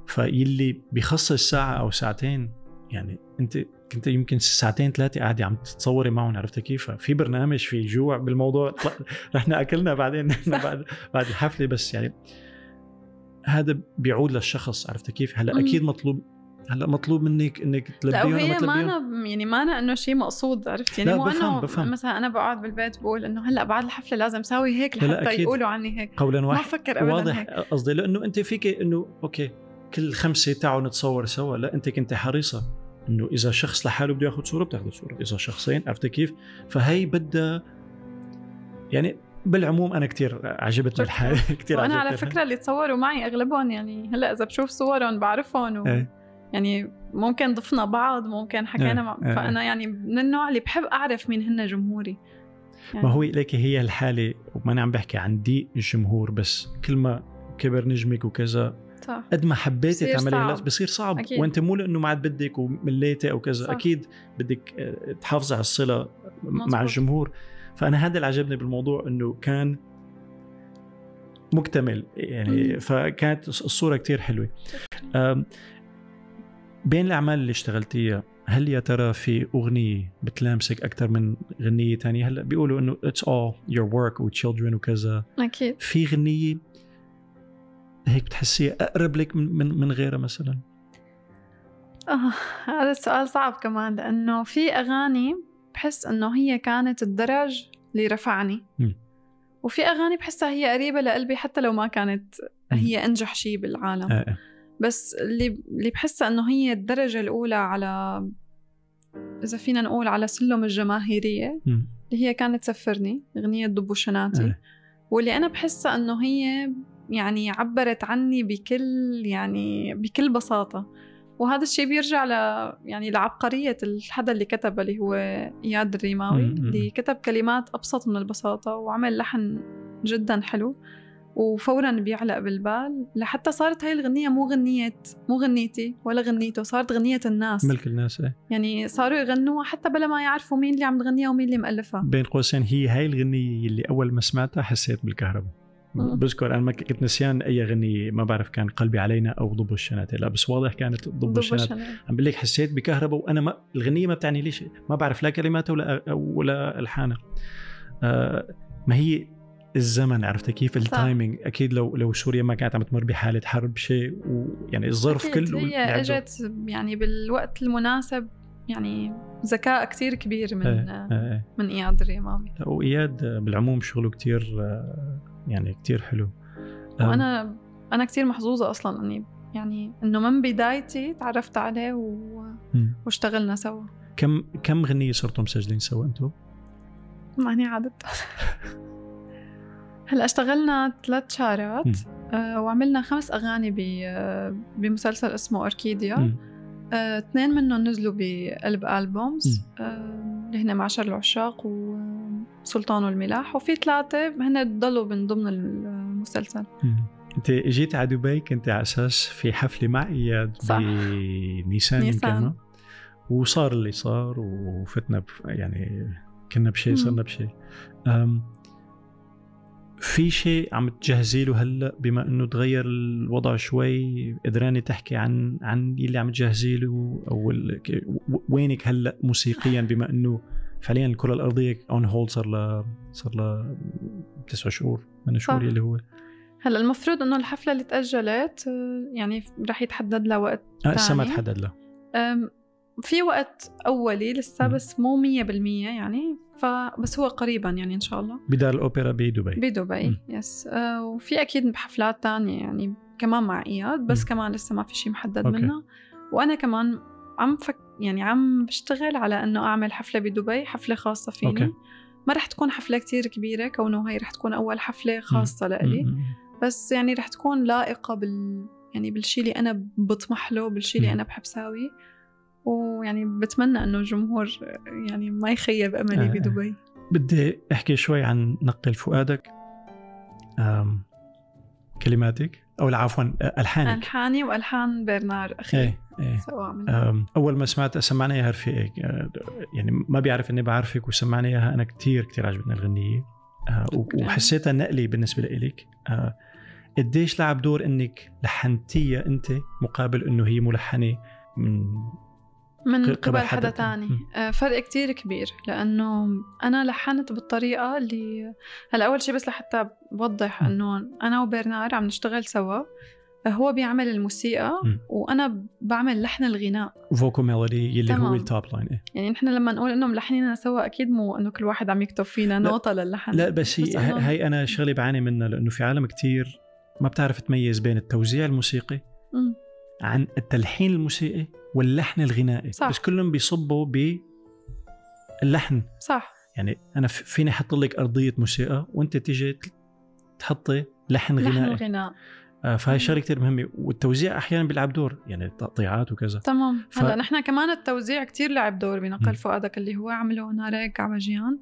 فيلي بيخصص ساعة أو ساعتين يعني أنت كنت يمكن ساعتين ثلاثة قاعدة عم تتصوري معهم عرفت كيف؟ في برنامج في جوع بالموضوع (laughs) رحنا أكلنا بعدين (laughs) بعد بعد الحفلة بس يعني هذا بيعود للشخص عرفت كيف؟ هلا أكيد مطلوب هلا مطلوب منك إنك تلبيهم لا وهي ما أنا يعني ما أنا إنه شيء مقصود عرفت؟ يعني مو انه بفهم. مثلا أنا بقعد بالبيت بقول إنه هلأ بعد الحفلة لازم أسوي هيك لحتى يقولوا عني هيك. قولا واحد. ما فكر ابدا واضح قصدي لأنه أنت فيك إنه أوكي كل خمسة تعالوا نتصور سوا. لا أنت كنت حريصة إنه إذا شخص لحاله بده ياخذ صورة بتاخذ صورة. إذا شخصين عرفت كيف؟ فهي بدها يعني بالعموم أنا كثير عجبتني الحاله (laughs) كثير وأنا على فكرة اللي تصوروا معي أغلبهم يعني هلأ إذا بشوف صورهم بعرفهم و... إيه. يعني ممكن ضفنا بعض ممكن حكينا إيه. مع... إيه. فأنا يعني من النوع اللي بحب أعرف مين هن جمهوري يعني. ما هو ليك هي الحالة وما عم بحكي عن ضيق الجمهور بس كل ما كبر نجمك وكذا صح قد ما حبيتي تعملي هلا بصير صعب أكيد. وأنت مو لأنه ما عاد بدك ومليتي أو كذا. أكيد بدك آه، تحافظي على الصلة مزبوط. مع الجمهور فأنا هذا اللي عجبني بالموضوع إنه كان مكتمل يعني مم. فكانت الصورة كتير حلوة بين الأعمال اللي اشتغلتيها هل يا ترى في أغنية بتلامسك أكثر من غنية تانية هلأ بيقولوا إنه it's all your work و children وكذا أكيد في غنية هيك بتحسيها أقرب لك من من غيرها مثلا؟ آه هذا السؤال صعب كمان لأنه في أغاني بحس إنه هي كانت الدرج اللي رفعني م. وفي أغاني بحسها هي قريبة لقلبي حتى لو ما كانت هي أنجح شيء بالعالم آه،, آه. بس اللي اللي بحسها إنه هي الدرجة الأولى على إذا فينا نقول على سلم الجماهيرية م. اللي هي كانت سفرني أغنية دبو شناتي آه. واللي أنا بحسها إنه هي يعني عبرت عني بكل يعني بكل بساطة وهذا الشيء بيرجع ل يعني لعبقرية الحدا اللي كتبه اللي هو إياد الريماوي اللي كتب كلمات أبسط من البساطة وعمل لحن جدا حلو وفورا بيعلق بالبال لحتى صارت هاي الغنية مو غنية مو غنيتي ولا غنيته صارت غنية الناس. ملك الناس إيه. يعني صاروا يغنوها حتى بلا ما يعرفوا مين اللي عم تغنيها ومين اللي مؤلفها بين قوسين هي هاي الغنية اللي أول ما سمعتها حسيت بالكهرباء. مم. بذكر أنا ما كنت نسيان أي غنية ما بعرف كان قلبي علينا أو ضب الشناتة. لا بس واضح كانت ضب ضب الشنات. عم بقول لك حسيت بكهرباء وأنا ما الغنية ما بتعني لي شيء. ما بعرف لا كلماتها ولا ولا الحانها آه ما هي الزمن عرفت كيف؟ التايمينج أكيد لو لو سوريا ما كانت عم تمر بحالة حرب شيء ويعني الظرف كله هي. إجت يعني بالوقت المناسب يعني ذكاء كتير كبير من إيه، إيه، إيه. من إياد الريمامي لا، وإياد بالعموم شغله كتير آه، يعني كتير حلو. وأنا أنا كثير محظوظة أصلا إني يعني إنه من بدايتي تعرفت عليه و... واشتغلنا سوا. كم كم غنية صرتوا مسجلين سوا أنتم؟ ماني عدد (laughs) هلأ اشتغلنا ثلاث شهرات. آه وعملنا خمس أغاني آه بمسلسل اسمه اوركيديا. آه، اثنين منهم نزلوا بقلب ألبومز. آه، اللي هن معشر العشاق وسلطان والملاح وفي ثلاثة هن ضلوا من ضمن المسلسل. انت اجيت على دبي كنت على أساس في حفلة مع اياد صح. بنيسان نيسان. وصار اللي صار وفتنا. يعني كنا بشيء. صرنا بشيء في شيء عم تجهزي له هلأ بما إنه تغير الوضع شوي قدراني تحكي عن عن اللي عم تجهزي له أو وينك هلأ موسيقيا بما إنه فعليا الكرة الأرضية اون هولد صار لها صار لها تسع شهور من شهور. اللي هو هلأ المفروض إنه الحفلة اللي تأجلت آه، يعني رح يتحدد لها وقت آه، لسه ما. تحدد له أم، في وقت أولي لسه. بس مو مية بالمية يعني فبس هو قريبا يعني إن شاء الله بدار الأوبرا بدبي بدبي. yes آه، وفي أكيد حفلات تانية يعني كمان مع إياد بس مم. كمان لسه ما في شيء محدد okay. منها وأنا كمان عم فك يعني عم بشتغل على إنه أعمل حفلة بدبي حفلة خاصة فيني okay. ما رح تكون حفلة كتير كبيرة كونه هي رح تكون أول حفلة خاصة لإلي م- م- بس يعني رح تكون لائقة بال يعني بالشي اللي أنا بطمح له بالشي اللي. أنا بحب ساويه ويعني بتمنى إنه الجمهور يعني ما يخيب أملي آه. بدبي. بدي أحكي شوي عن نقل فؤادك. كلماتك. أو عفوا ألحانك. ألحاني وألحان برنار أخي. إيه إيه. أول ما سمعت سمعنا إياها رفيقك أه، يعني ما بيعرف إني بعرفك وسمعنا إياها أنا كتير كتير عجبتني الغنية. وحسيتها نقلي بالنسبة لإلك. قديش لعب دور إنك لحنتيها أنت مقابل إنه هي ملحنه من من قبل قبل حدا تاني. آه، فرق كتير كبير لأنه أنا لحنت بالطريقة اللي هلأ أول شي بس لحتى بوضح. إنه أنا وبرنار عم نشتغل سوا هو بيعمل الموسيقى م. وأنا بعمل لحن الغناء vocal melody يلي هو تمام. ال top line إيه. يعني نحن لما نقول إنه ملحنين سوا أكيد مو إنه كل واحد عم يكتب فينا. نوتة للحن لا بس هي بس إنه- هي أنا شغلي بعاني منها لأنه في عالم كتير ما بتعرف تميز بين التوزيع الموسيقي م. عن التلحين الموسيقي واللحن الغنائي صح. بس كلهم بيصبوا باللحن صح يعني أنا فيني أحط لك أرضية موسيقى وأنت تيجي تحطي لحن لحن غنائي الغناء آه، فهي. شغلة كتير مهمة والتوزيع أحيانا بيلعب دور يعني تقطيعات وكذا تمام ف- هلأ نحن كمان التوزيع كتير لعب دور. بنقل فؤادك اللي هو عمله ناريك عبجيان.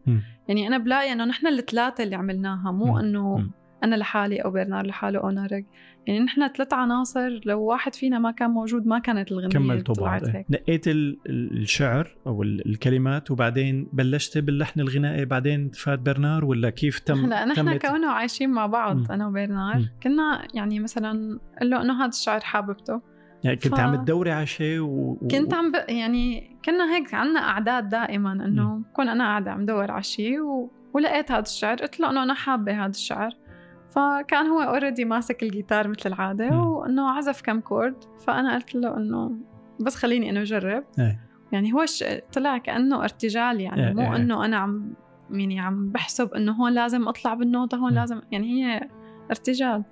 يعني أنا بلاقي إنه نحن الثلاثة اللي عملناها مو. إنه. أنا لحالي أو برنار لحاله أو نارك يعني نحن ثلاث عناصر لو واحد فينا ما كان موجود ما كانت الغنية كملتوا بعض. هيك نقيت ال- ال- الشعر أو ال- الكلمات وبعدين بلشت باللحن الغنائي بعدين فات برنار ولا كيف تم هلا نحن كونه عايشين مع بعض م. أنا وبرنار م. كنا يعني مثلا قل له إنه هذا الشعر حاببته يعني كنت ف- عم تدوري على شيء و... كنت عم ب... يعني كنا هيك عنا أعداد دائما إنه. بكون أنا قاعدة عم دور على شيء و... ولقيت هذا الشعر قلت له إنه أنا حابة هذا الشعر فكان هو already ماسك الجيتار مثل العادة م. وإنه عزف كم chord فأنا قلت له إنه بس خليني انه أجرب إيه. يعني هو ش... طلع كأنه ارتجال يعني إيه، مو إيه. إنه أنا عم يعني عم بحسب إنه هون لازم أطلع بالنوتة هون م. لازم يعني هي ارتجال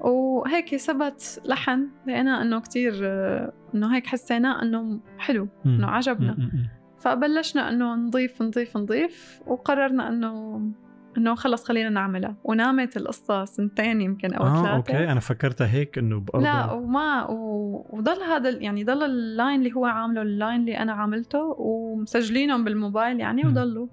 وهيك ثبت لحن لقينا إنه كتير آه، إنه هيك حسيناه إنه حلو. إنه عجبنا. فبلشنا إنه نضيف نضيف نضيف وقررنا إنه إنه خلص خلينا نعملها. ونامت القصة سنتين يمكن أو آه ثلاثة. okay. أنا فكرتها هيك إنه بأربع. لا وما و... وضل هذا يعني ضل ال line اللي هو عامله ال line اللي أنا عاملته ومسجلينهم بالموبايل يعني. وضلوا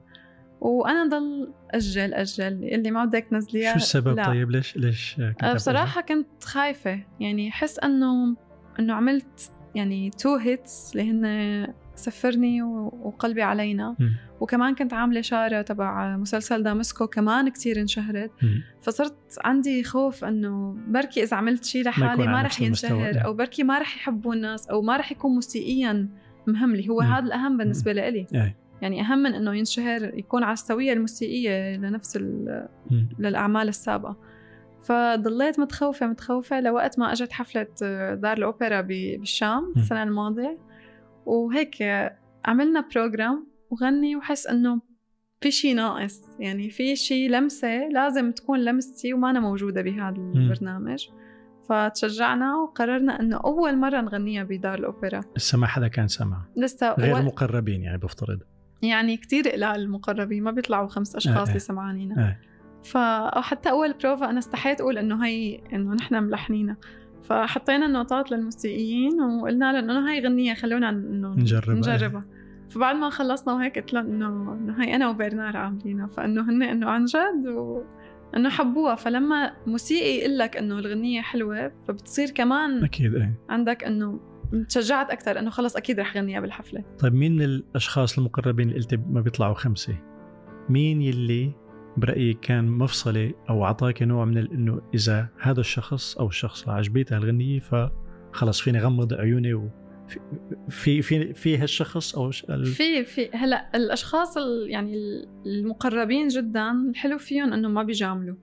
وأنا ضل أجل أجل. اللي ما بدك تنزليها شو السبب لا. طيب؟ ليش ليش كنت أه بصراحة كنت خايفة. يعني حس إنه إنه عملت يعني two hits اللي هن سفرني وقلبي علينا م. وكمان كنت عاملة شاره تبع مسلسل دامسكو كمان كتير انشهرت م. فصرت عندي خوف إنه بركي إذا عملت شيء لحالي ما, رح ينشهر إيه. أو بركي ما رح يحبوا الناس أو ما رح يكون موسيقيا مهم لي هو م. هذا الأهم بالنسبة لإلي إيه. يعني أهم من إنه ينشهر يكون على السوية الموسيقية لنفس ال- م. للأعمال السابقة فضليت متخوفة متخوفة لوقت ما أجت حفلة دار الأوبرا ب- بالشام م. السنة الماضية وهيك عملنا بروجرام وغني وحس إنه في شيء ناقص. يعني في شيء لمسة لازم تكون لمستي وما أنا موجودة بهذا البرنامج. فتشجعنا وقررنا إنه أول مرة نغنيها بدار الأوبرا. لسه ما حدا كان سمع؟ لسه غير و- المقربين يعني بفترض. يعني كتير قلال المقربين ما بيطلعوا خمس أشخاص آه، آه. اللي سمعانينا إيه. فحتى أول بروفا أنا استحيت أقول إنه هي إنه نحن ملحنينها. فحطينا النوتات للموسيقيين وقلنا لهم إنه هي غنية خلونا إنه نجربها. نجربها. فبعد ما خلصنا وهيك قلت لهم إنه إنه هي أنا وبرنار عاملينها. فإنه هن إنه عن جد و إنه حبوها. فلما موسيقي يقول لك إنه الغنية حلوة فبتصير كمان أكيد إيه. عندك إنه تشجعت أكثر إنه خلص أكيد رح غنيها بالحفلة. طيب مين من الأشخاص المقربين اللي قلت ما بيطلعوا خمسة؟ مين يلي برايك كان مفصلي أو أعطاك نوع من إنه إذا هذا الشخص أو الشخص عجبيته الغنية فخلص فيني غمض عيوني و في في في, هالشخص أو ال... في في هلا الأشخاص ال- يعني ال- المقربين جدا الحلو فيهم إنه ما بيجاملوا.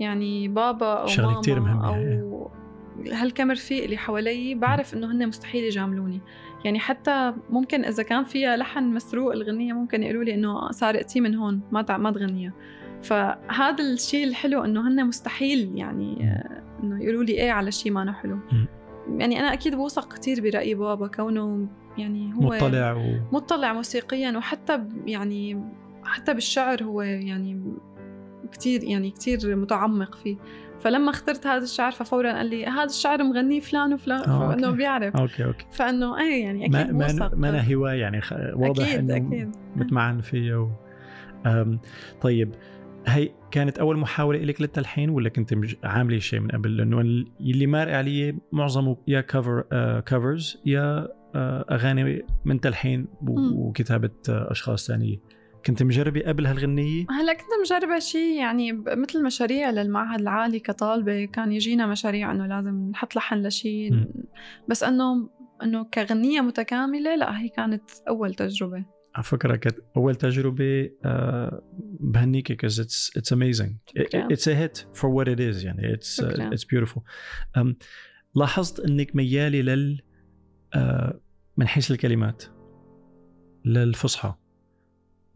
يعني بابا أو شغلة ماما كتير مهمة، أو هالكم رفيق اللي حوالي بعرف إنه هن مستحيل يجاملوني. يعني حتى ممكن إذا كان فيها لحن مسروق الغنيه ممكن يقولوا لي إنه سارقتي من هون ما ما تغنيها فهذا الشيء الحلو إنه هن مستحيل يعني إنه يقولوا لي إيه على شيء ما حلو. يعني أنا أكيد بوثق كثير برأي بابا كونه يعني هو مطلع و... مطلع موسيقيا وحتى يعني حتى بالشعر هو يعني كتير يعني كتير متعمق فيه. فلما اخترت هذا الشعر ففورا قال لي هذا الشعر مغنيه فلان وفلان. آه، فإنه أوكي. بيعرف. okay okay. فإنه إيه يعني أكيد ما ما أنا هواية يعني. واضح أكيد إنه أكيد. متمعن فيها و... طيب. هي كانت أول محاولة لك للتلحين ولا كنت عاملة شيء من قبل؟ لأنه ال- اللي مارق علي معظمه يا cover آه covers يا آه أغاني من تلحين. وكتابة آه أشخاص ثانية. كنت مجربة قبل هالغنية؟ هلا كنت مجربة شيء يعني مثل مشاريع للمعهد العالي كطالبة كان يجينا مشاريع إنه لازم نحط لحن لشيء. بس إنه إنه كغنية متكاملة لا هي كانت أول تجربة. على فكرة كانت أول تجربة آه بهنيكي it's it's amazing. شكراً. it's a hit for what it is يعني it's beautiful. um, لاحظت إنك ميالي لل آه من حيث الكلمات للفصحى.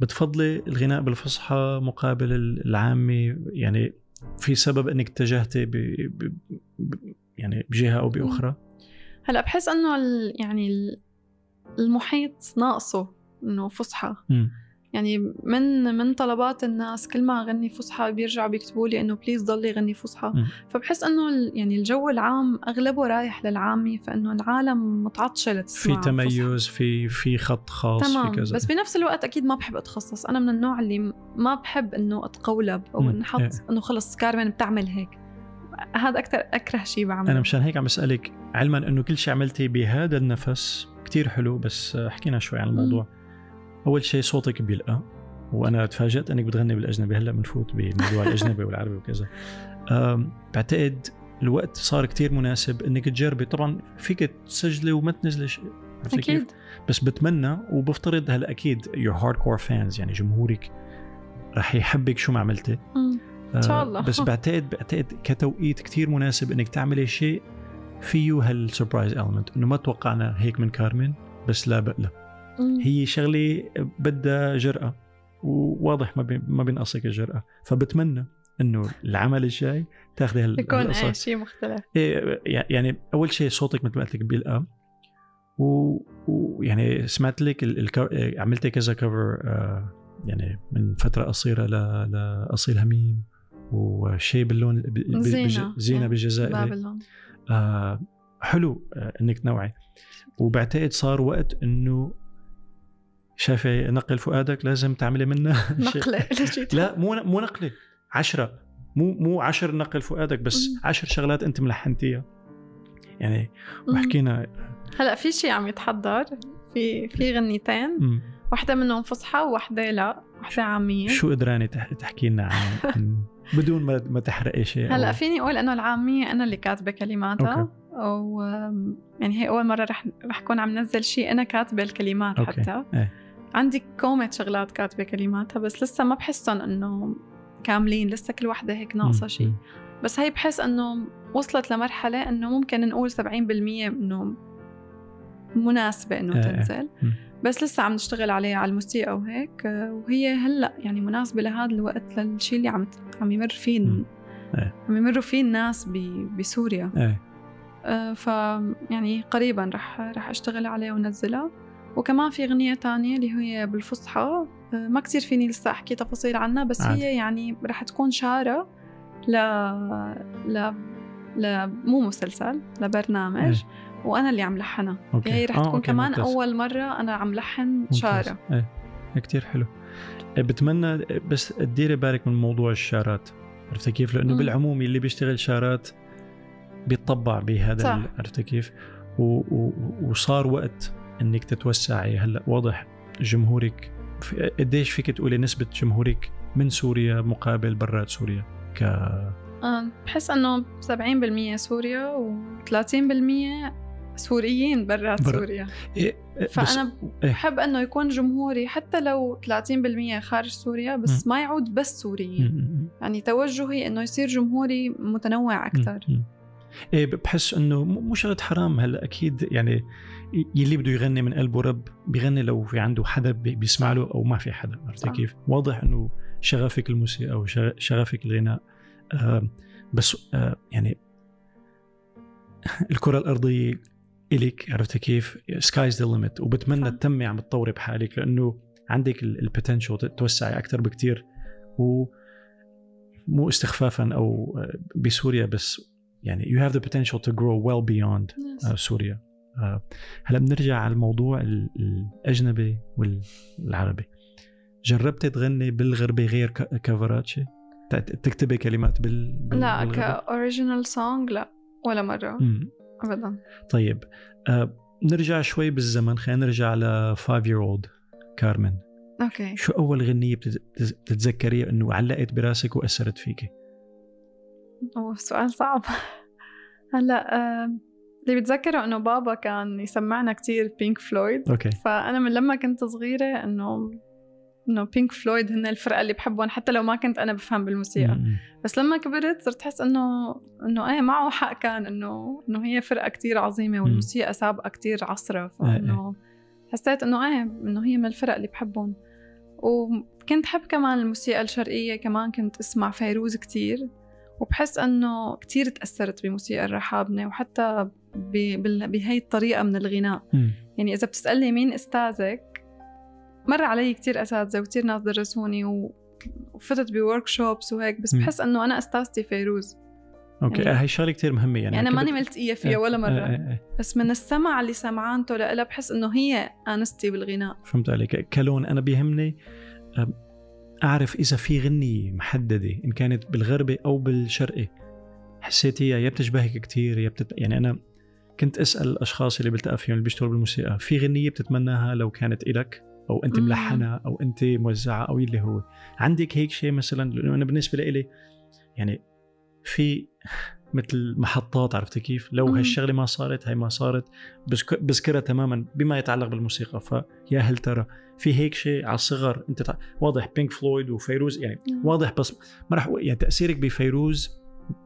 بتفضلي الغناء بالفصحى مقابل العامي يعني في سبب إنك اتجهتي ب... ب... ب... يعني بجهة أو بأخرى؟ هلا بحس إنه ال- يعني ال- المحيط ناقصه إنه فصحى. يعني من من طلبات الناس كل ما اغني فصحى بيرجعوا بيكتبوا لي إنه بليز ضلي غني فصحى مم. فبحس إنه يعني الجو العام أغلبه رايح للعامي فإنه العالم متعطشة في لتسمع فصحى. تميز في في خط خاص تمام في كذا بس بنفس الوقت أكيد ما بحب أتخصص أنا من النوع اللي ما بحب إنه أتقولب أو مم. أنحط إيه. إنه خلص كارمن بتعمل هيك هذا أكثر أكره شيء بعمله أنا مشان هيك عم بسألك علما إنه كل شيء عملتيه بهذا النفس كتير حلو بس حكينا شوي عن الموضوع أول شيء صوتك بيلقى وأنا تفاجأت أنك بتغني بالأجنبي هلأ بنفوت بموضوع الأجنبي والعربي وكذا بعتقد الوقت صار كتير مناسب إنك تجربي طبعا فيك تسجلي وما تنزلي شيء؟ أكيد بس بتمنى وبفترض هلأ أكيد your hardcore fans يعني جمهورك رح يحبك شو ما عملتي مم. إن شاء الله. بس بعتقد بعتقد كتوقيت كتير مناسب إنك تعملي شيء فيه هالسربرايز element إنه ما توقعنا هيك من كارمن بس لا مم. هي شغلة بدها جرأة وواضح ما بين ما بينقصك الجرأة. فبتمنى إنه العمل الجاي تاخذي هال يكون. إيه شيء مختلف. إيه يعني أول شيء صوتك مثل ما قلت لك بيلقى ويعني سمعت لك ال... ال... عملتي كذا كفر آه يعني من فترة قصيرة ل... لاصيل هميم وشيء باللون ب... بج... زينة إيه. بالجزائر آه حلو آه إنك تنوعي. وبعتقد صار وقت إنه شايفه نقل فؤادك لازم تعملي منه (laughs) شيء. نقلة لا مو مو نقلة عشرة مو مو عشر نقل فؤادك بس. عشر شغلات أنت ملحنتيها يعني. وحكينا هلأ في شيء عم يتحضر في في غنيتين. واحدة منهم فصحى وواحدة لا واحدة عامية شو قدراني تح- تحكي لنا عن (laughs) بدون ما ما تحرقي شيء أو- هلأ فيني أقول إنه العامية أنا اللي كاتبة كلماتها okay. و يعني هي أول مرة رح رح كون عم نزل شيء أنا كاتبة الكلمات okay. حتى إيه. عندي كومة شغلات كاتبة كلماتها بس لسه ما بحسهم إنه كاملين لسه كل وحدة هيك ناقصة. شيء. بس هي بحس إنه وصلت لمرحلة إنه ممكن نقول 70% إنه مناسبة إنه إيه. تنزل مم. بس لسه عم نشتغل عليها على الموسيقى وهيك آه، وهي هلأ يعني مناسبة لهذا الوقت للشيء اللي عم عم يمر فيه. إيه. عم يمروا فيه الناس بسوريا آه، ف يعني قريبا رح رح أشتغل عليها ونزلها وكمان في أغنية تانية اللي هي بالفصحى آه، ما كتير فيني لسه أحكي تفاصيل عنها بس عادي. هي يعني رح تكون شارة ل ل ل مو مسلسل لبرنامج إيه. وأنا اللي عم لحنها okay هي رح آه، تكون okay، كمان ممتاز. أول مرة أنا عم لحن ممتاز. شارة إيه إيه، كتير حلو إيه، بتمنى بس تديري بالك من موضوع الشارات عرفتي كيف؟ لأنه مم. بالعموم اللي بيشتغل شارات بيتطبع بهذا عرفتي كيف؟ و... و... وصار وقت إنك تتوسعي هلا واضح جمهورك في- قديش فيك تقولي نسبة جمهورك من سوريا مقابل برات سوريا ك آه، بحس إنه 70% سوريا و30% سوريين برات برا- سوريا إيه إيه، فأنا إيه. بحب إنه يكون جمهوري حتى لو 30% خارج سوريا بس ما يعود بس م- سوريين م- م. يعني توجهي إنه يصير جمهوري متنوع أكثر م- م. إيه بحس إنه م- مو شغله حرام هلا أكيد يعني يلي بده يغني من قلبه رب بيغني لو في عنده حدا بي- بيسمع له أو ما في حدا عرفتي صح. كيف؟ واضح إنه شغفك الموسيقى وشغفك الغناء آه بس آه يعني (laughs) الكرة الأرضية الك عرفتي كيف؟ sky's the limit وبتمنى. تتمي عم تطوري بحالك لأنه عندك ال potential توسعي أكثر بكتير و مو استخفافا أو بسوريا بس يعني you have the potential to grow well beyond آه، سوريا آه، هلا بنرجع على الموضوع ال- الأجنبي والعربي. جربتي تغني بالغربي غير ك- cover ات شيء ت- تكتبي كلمات بال, بال لا؟ ك original song لا ولا مرة. مم. ابدا. طيب آه نرجع شوي بالزمن. خلينا نرجع ل 5 year old كارمن. okay. شو أول غنية بتت- بتتذكريها إنه علقت براسك وأثرت فيكي؟ أوه سؤال صعب. (laughs) هلا آه، اللي بتذكره إنه بابا كان يسمعنا كتير Pink Floyd okay. فأنا من لما كنت صغيرة إنه إنه بينك فلويد هن الفرقة اللي بحبهم حتى لو ما كنت أنا بفهم بالموسيقى. مم. بس لما كبرت صرت أحس إنه إنه إيه معه حق كان إنه إنه هي فرقة كتير عظيمة والموسيقى سابقة كتير عصرها. فإنه حسيت إنه إيه إنه هي من الفرق اللي بحبهم. وكنت حب كمان الموسيقى الشرقية كمان كنت أسمع فيروز كتير. وبحس إنه كتير تأثرت بموسيقى الرحابنة وحتى بهي الطريقة من الغناء مم. يعني إذا بتسألني مين أستاذك مر علي كتير أساتذة وكتير ناس درسوني و... وفتت ب workshops وهيك بس. بحس إنه أنا أستاذتي فيروز okay يعني- آه، هي شغلة كثير مهمة يعني أنا كنت- ماني ملتقية فيها آه، ولا آه، مرة آه، آه. بس من السمع اللي سمعانته لإلها بحس إنه هي أنستي بالغناء فهمت عليك كلون أنا بيهمني أعرف إذا في غنية محددة إن كانت بالغربي أو بالشرقي حسيتيها يا بتشبهك كتير يا بتت... يعني أنا كنت أسأل الأشخاص اللي بلتقى فيهم اللي بيشتغلوا بالموسيقى في غنية بتتمناها لو كانت إلك؟ أو أنت مم. ملحنة؟ أو أنت موزعة؟ أو اللي هو؟ عندك هيك شيء مثلا؟ لأنه أنا بالنسبة لي يعني في مثل محطات عرفتي كيف؟ لو. هالشغلة ما صارت هي ما صارت بذك- بذكرها تماما بما يتعلق بالموسيقى. فيا هل ترى في هيك شيء على الصغر؟ أنت تع... واضح بينك فلويد وفيروز يعني. واضح بس ما راح يعني تأثيرك بفيروز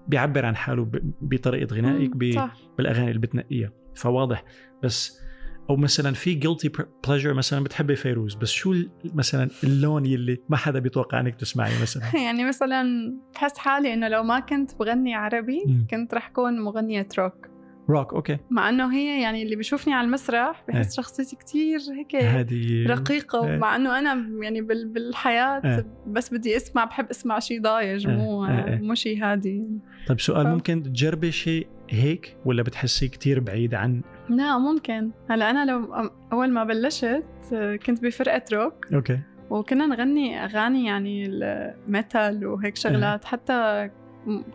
بيعبر عن حاله. بطريقة غنائك بالأغاني اللي بتنقيها فواضح بس أو مثلا في guilty pleasure مثلا بتحبي فيروز بس شو مثلا اللون يلي ما حدا بيتوقع إنك تسمعي مثلا (laughs) يعني مثلا بحس حالي إنه لو ما كنت بغني عربي. كنت رح كون مغنية روك روك okay. مع إنه هي يعني اللي بيشوفني على المسرح إيه. بحس شخصيتي كتير هيك هذه رقيقة إيه. مع إنه أنا يعني بال- بالحياة إيه. بس بدي اسمع بحب اسمع شيء ضايج إيه، مو إيه، إيه. مو شيء هادي. طيب سؤال ف- ممكن تجربي شيء هيك ولا بتحسي كتير بعيد عن؟ لا ممكن. هلأ أنا لو أول ما بلشت كنت بفرقة روك. okay. وكنا نغني أغاني يعني ال metal وهيك شغلات. حتى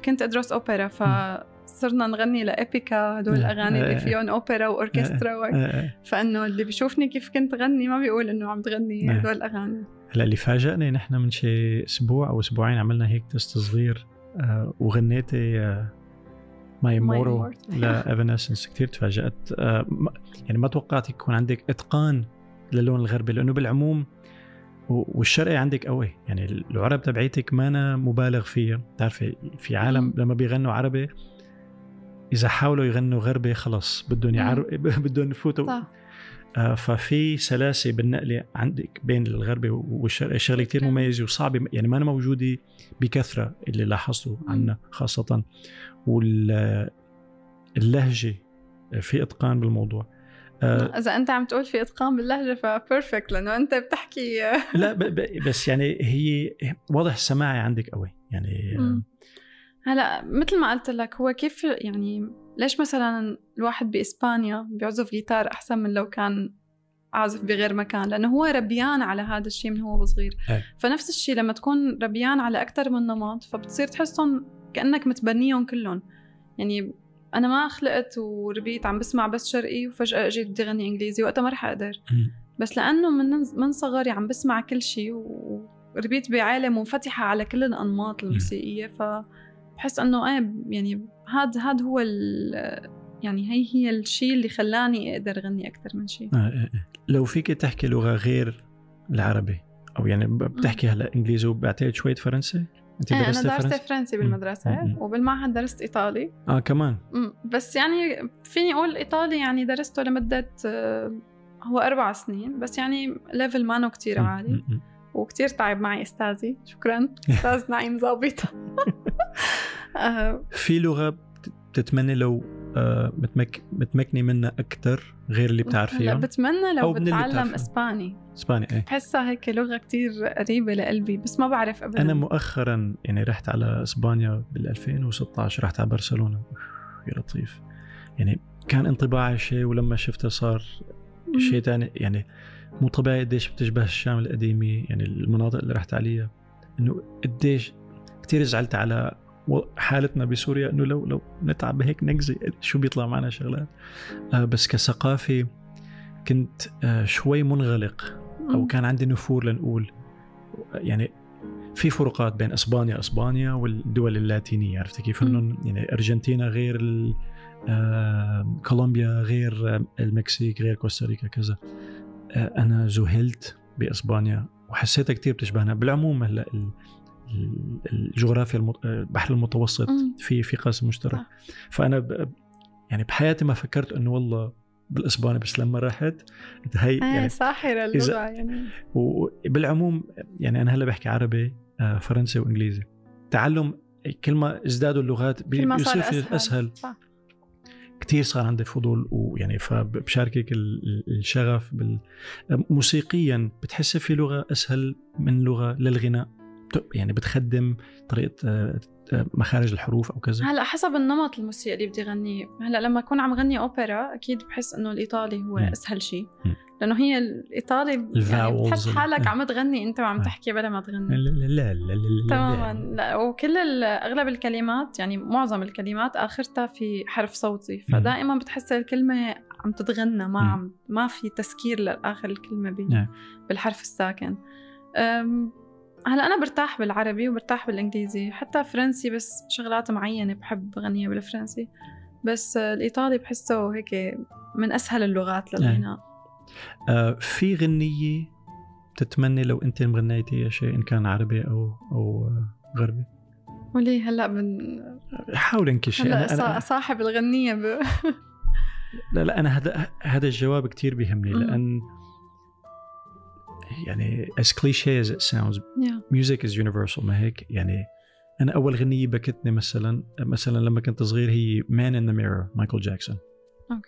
كنت أدرس أوبرا فصرنا نغني ل Epica هدول الأغاني اللي فيهم أوبرا وأوركسترا فإنه اللي بيشوفني كيف كنت غني ما بيقول إنه عم تغني هدول الأغاني. هلأ اللي فاجأني نحن من شي أسبوع أو أسبوعين عملنا هيك test صغير آه وغنيتي آه My Immortal ل Evanescence كثير تفاجأت. آه يعني ما توقعت يكون عندك إتقان للون الغربي لأنه بالعموم والشرقي عندك قوي. يعني العرب تبعيتك ما أنا مبالغ فيها. بتعرفي في عالم لما بيغنوا عربي إذا حاولوا يغنوا غربي خلص بدهم يعر... (laughs) بدهم يفوتوا. صح. آه ففي سلاسة بالنقلة عندك بين الغربي والشرقي شغلة كثير مميزة وصعبة يعني ما أنا موجودة بكثرة اللي لاحظته عنا خاصة. واللهجه في إتقان بالموضوع. آه إذا أنت عم تقول في إتقان باللهجة فبيرفكت لأنه أنت بتحكي. لا بس يعني هي واضح السماعي عندك قوي يعني هلا مثل ما قلت لك هو كيف يعني ليش مثلا الواحد بإسبانيا بيعزف جيتار أحسن من لو كان عازف بغير مكان؟ لأنه هو ربيان على هذا الشيء من هو صغير. فنفس الشيء لما تكون ربيان على أكثر من نمط فبتصير تحسهم كأنك متبنيهم كلهم. يعني أنا ما خلقت وربيت عم بسمع بس شرقي وفجأة اجيت بدي أغني إنجليزي وقتها ما رح أقدر. بس لأنه من من صغري عم بسمع كل شيء وربيت بعائله منفتحة على كل الأنماط الموسيقية فبحس إنه إيه يعني هذا هذا هو يعني هي هي الشيء اللي خلاني أقدر أغني أكثر من شيء آه آه. آه. لو فيك تحكي لغة غير العربي أو يعني بتحكي هلا إنجليزي وبعتقد شوية فرنسي أنت درست أنا درست فرنسي, فرنسي بالمدرسة مم. وبالمعهد درست إيطالي آه كمان مم. بس يعني فيني أقول إيطالي يعني درسته لمدة هو أربع سنين بس يعني level مانو كتير عالي وكتير تعب معي استاذي شكرا أستاذ نعيم ظابط آه. في لغه بتتمنى لو متمك متمكنه منها أكثر غير اللي بتعرفيها بتمنى لو بتعلم اسباني اسباني إيه بحسها هيك لغه كتير قريبه لقلبي بس ما بعرف ابدا أنا مؤخرا يعني رحت على اسبانيا بال 2016 رحت على برشلونه يا لطيف يعني كان انطباعي شيء ولما شفته صار شيء ثاني يعني مو طبيعي قديش بتشبه الشام القديمة يعني المناطق اللي رحت عليها. إنه قديش كثير زعلت على حالتنا بسوريا إنه لو لو نتعب بهيك نكزي شو بيطلع معنا شغلات؟ آه بس كثقافة كنت آه شوي منغلق أو كان عندي نفور لنقول. يعني في فروقات بين إسبانيا إسبانيا والدول اللاتينية. عرفت كيف؟ انه يعني أرجنتينا غير آه كولومبيا غير المكسيك غير كوستاريكا كذا. أنا ذهلت بإسبانيا وحسيتها كثير بتشبهنا. بالعموم هلأ الجغرافيا البحر المتوسط في في قاسم مشترك. فأنا يعني بحياتي ما فكرت إنه والله بالاسباني بس لما رحت هي يعني ساحره اللغة يعني. وبالعموم يعني أنا هلأ بحكي عربي آه، فرنسي وإنجليزي. تعلم كل ما ازدادوا اللغات بيصير في أسهل, أسهل. صح. كثير صار عندي فضول ويعني فبشاركك الشغف موسيقيا بتحس في لغة أسهل من لغة للغناء؟ يعني بتخدم طريقة آه، آه، مخارج الحروف أو كذا؟ هلأ حسب النمط الموسيقي اللي بدي غنيه هلأ لما أكون عم غني أوبرا أكيد بحس إنه الإيطالي هو م. أسهل شيء لأنه هي الايطالي يعني بتحس حالك عم تغني أنت وعم تحكي بلا ما تغني. لا لا لا لا لا تماما. لا وكل أغلب الكلمات يعني معظم الكلمات آخرتها في حرف صوتي. فدائما بتحس الكلمة عم تتغنى ما عم ما في تسكير لآخر الكلمة نعم. بالحرف الساكن. هلأ أنا برتاح بالعربي وبرتاح بالإنجليزي. حتى فرنسي بس شغلات معينة بحب أغنيها بالفرنسي. بس الإيطالي بحسه هيك من أسهل اللغات للغناء نعم. آه في غنية بتتمني لو أنت مغنيتي شيء إن كان عربي أو أو غربي. وليه هلأ بن حاول انكشي. هلأ أنا صاحب الغنية ب... (laughs) لا لا أنا هذا هذا الجواب كثير بيهمني لأن يعني as cliche as it sounds yeah. music is universal ما هيك؟ يعني أنا أول غنية بكتني مثلا مثلا لما كنت صغير هي Man in the Mirror مايكل جاكسون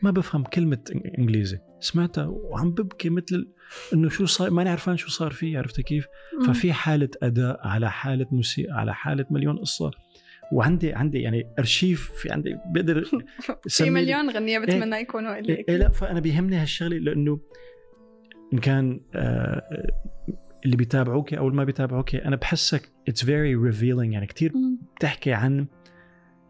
ما بفهم كلمة إنجليزي. سمعتها وعم ببكي مثل إنه شو صار ماني عرفان شو صار فيه عرفت كيف؟ ففي حالة أداء على حالة موسيقى على حالة مليون قصة. وعندي عندي يعني أرشيف في عندي بقدر (laughs) في مليون غنية بتمنى يكونوا لي إيه لا فأنا بيهمني هالشغلة لأنه إن كان آه اللي بيتابعوك أو اللي ما بيتابعوك أنا بحسك it's very revealing يعني كثير بتحكي عن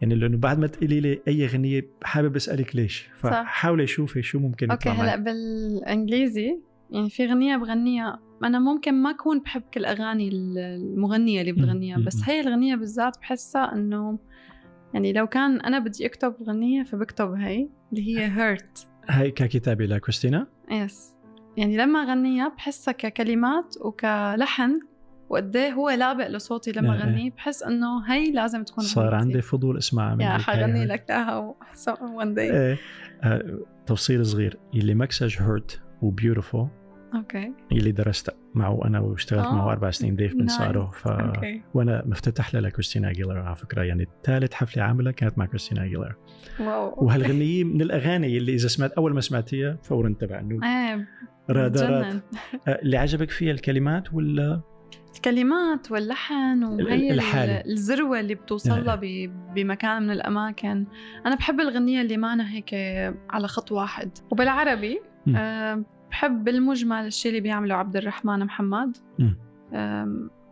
يعني لأنه بعد ما تقولي لي أي غنيه حابب أسألك ليش؟ فحاولي شوفي شو ممكن okay هلأ بالإنجليزي. يعني في غنية بغنيها أنا ممكن ما أكون بحب كل أغاني المغنية اللي بتغنيها بس هي الغنية بالذات بحسها إنه يعني لو كان أنا بدي أكتب غنية فبكتب هي اللي هي Hurt هي ككتابة لكريستينا؟ yes يعني لما غنيها بحسها ككلمات وكلحن وقد هو لابق لصوتي لما غنيه بحس إنه هي لازم تكون صار عندي فضول أسمعها يا حغني لك إياها one day إيه آه، تفصيل صغير. اللي مكسج Hurt و Beautiful okay. اللي درست معه أنا واشتغلت معه أربع سنين Dave Pensado ف okay. وأنا مفتتح لها ل Christina Aguilera على فكرة. يعني ثالث حفلة عاملها كانت مع Christina Aguilera واو. وهالغنيه من الأغاني اللي إذا سمعت أول ما سمعتيها فورا انتبه انه إيه رادارات. آه، اللي عجبك فيها الكلمات ولا الكلمات واللحن وهي الحالة. الذروة اللي بتوصل لها بمكان من الأماكن. أنا بحب الغنية اللي معنا هيك على خط واحد. وبالعربي أه بحب بالمجمل الشيء اللي بيعمله عبد الرحمن محمد.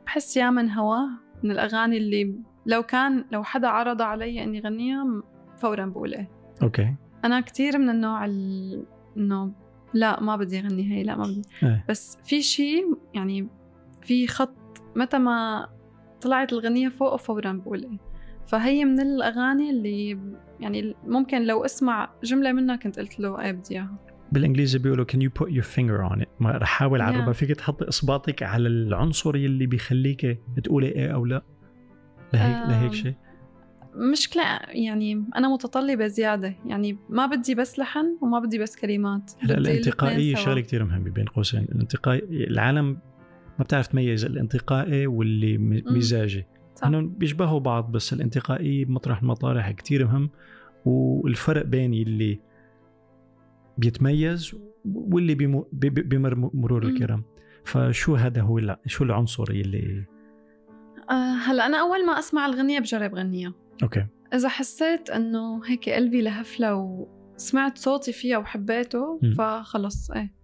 بحس يا من هواه من الأغاني اللي لو كان لو حدا عرض علي إني غنيها فورا بقول إيه أوكي. أنا كثير من النوع إنه لا ما بدي أغني هي لا ما بدي. أه. بس في شيء يعني في خط متى ما طلعت الغنية فوق فورا بقول إيه. فهي من الأغاني اللي يعني ممكن لو أسمع جملة منها كنت قلت له إيه بدي اياها بالإنجليزي بيقولوا can you put your finger on it ما رح أحاول اعربها yeah. فيك تحطي اصبعتك على العنصر يلي بيخليك تقولي إيه أو لا. لهيك آه. لهيك شيء. مشكلة يعني أنا متطلبة زيادة. يعني ما بدي بس لحن وما بدي بس كلمات. هلا الانتقائية شغلة كثير مهمة بين قوسين. الانتقاء العالم ما بتعرف تميز الانتقائي واللي مزاجي. إنهم بيشبهوا بعض بس الانتقائية بمطرح المطارح كثير مهم. والفرق بين اللي بيتميز واللي بيمر مرور الكرام فشو هذا هو شو العنصر اللي أه هلا أنا أول ما أسمع الغنية بجرب غنيها أوكي. إذا حسيت إنه هيك قلبي لهفلة وسمعت صوتي فيها وحبيته. فخلص إيه.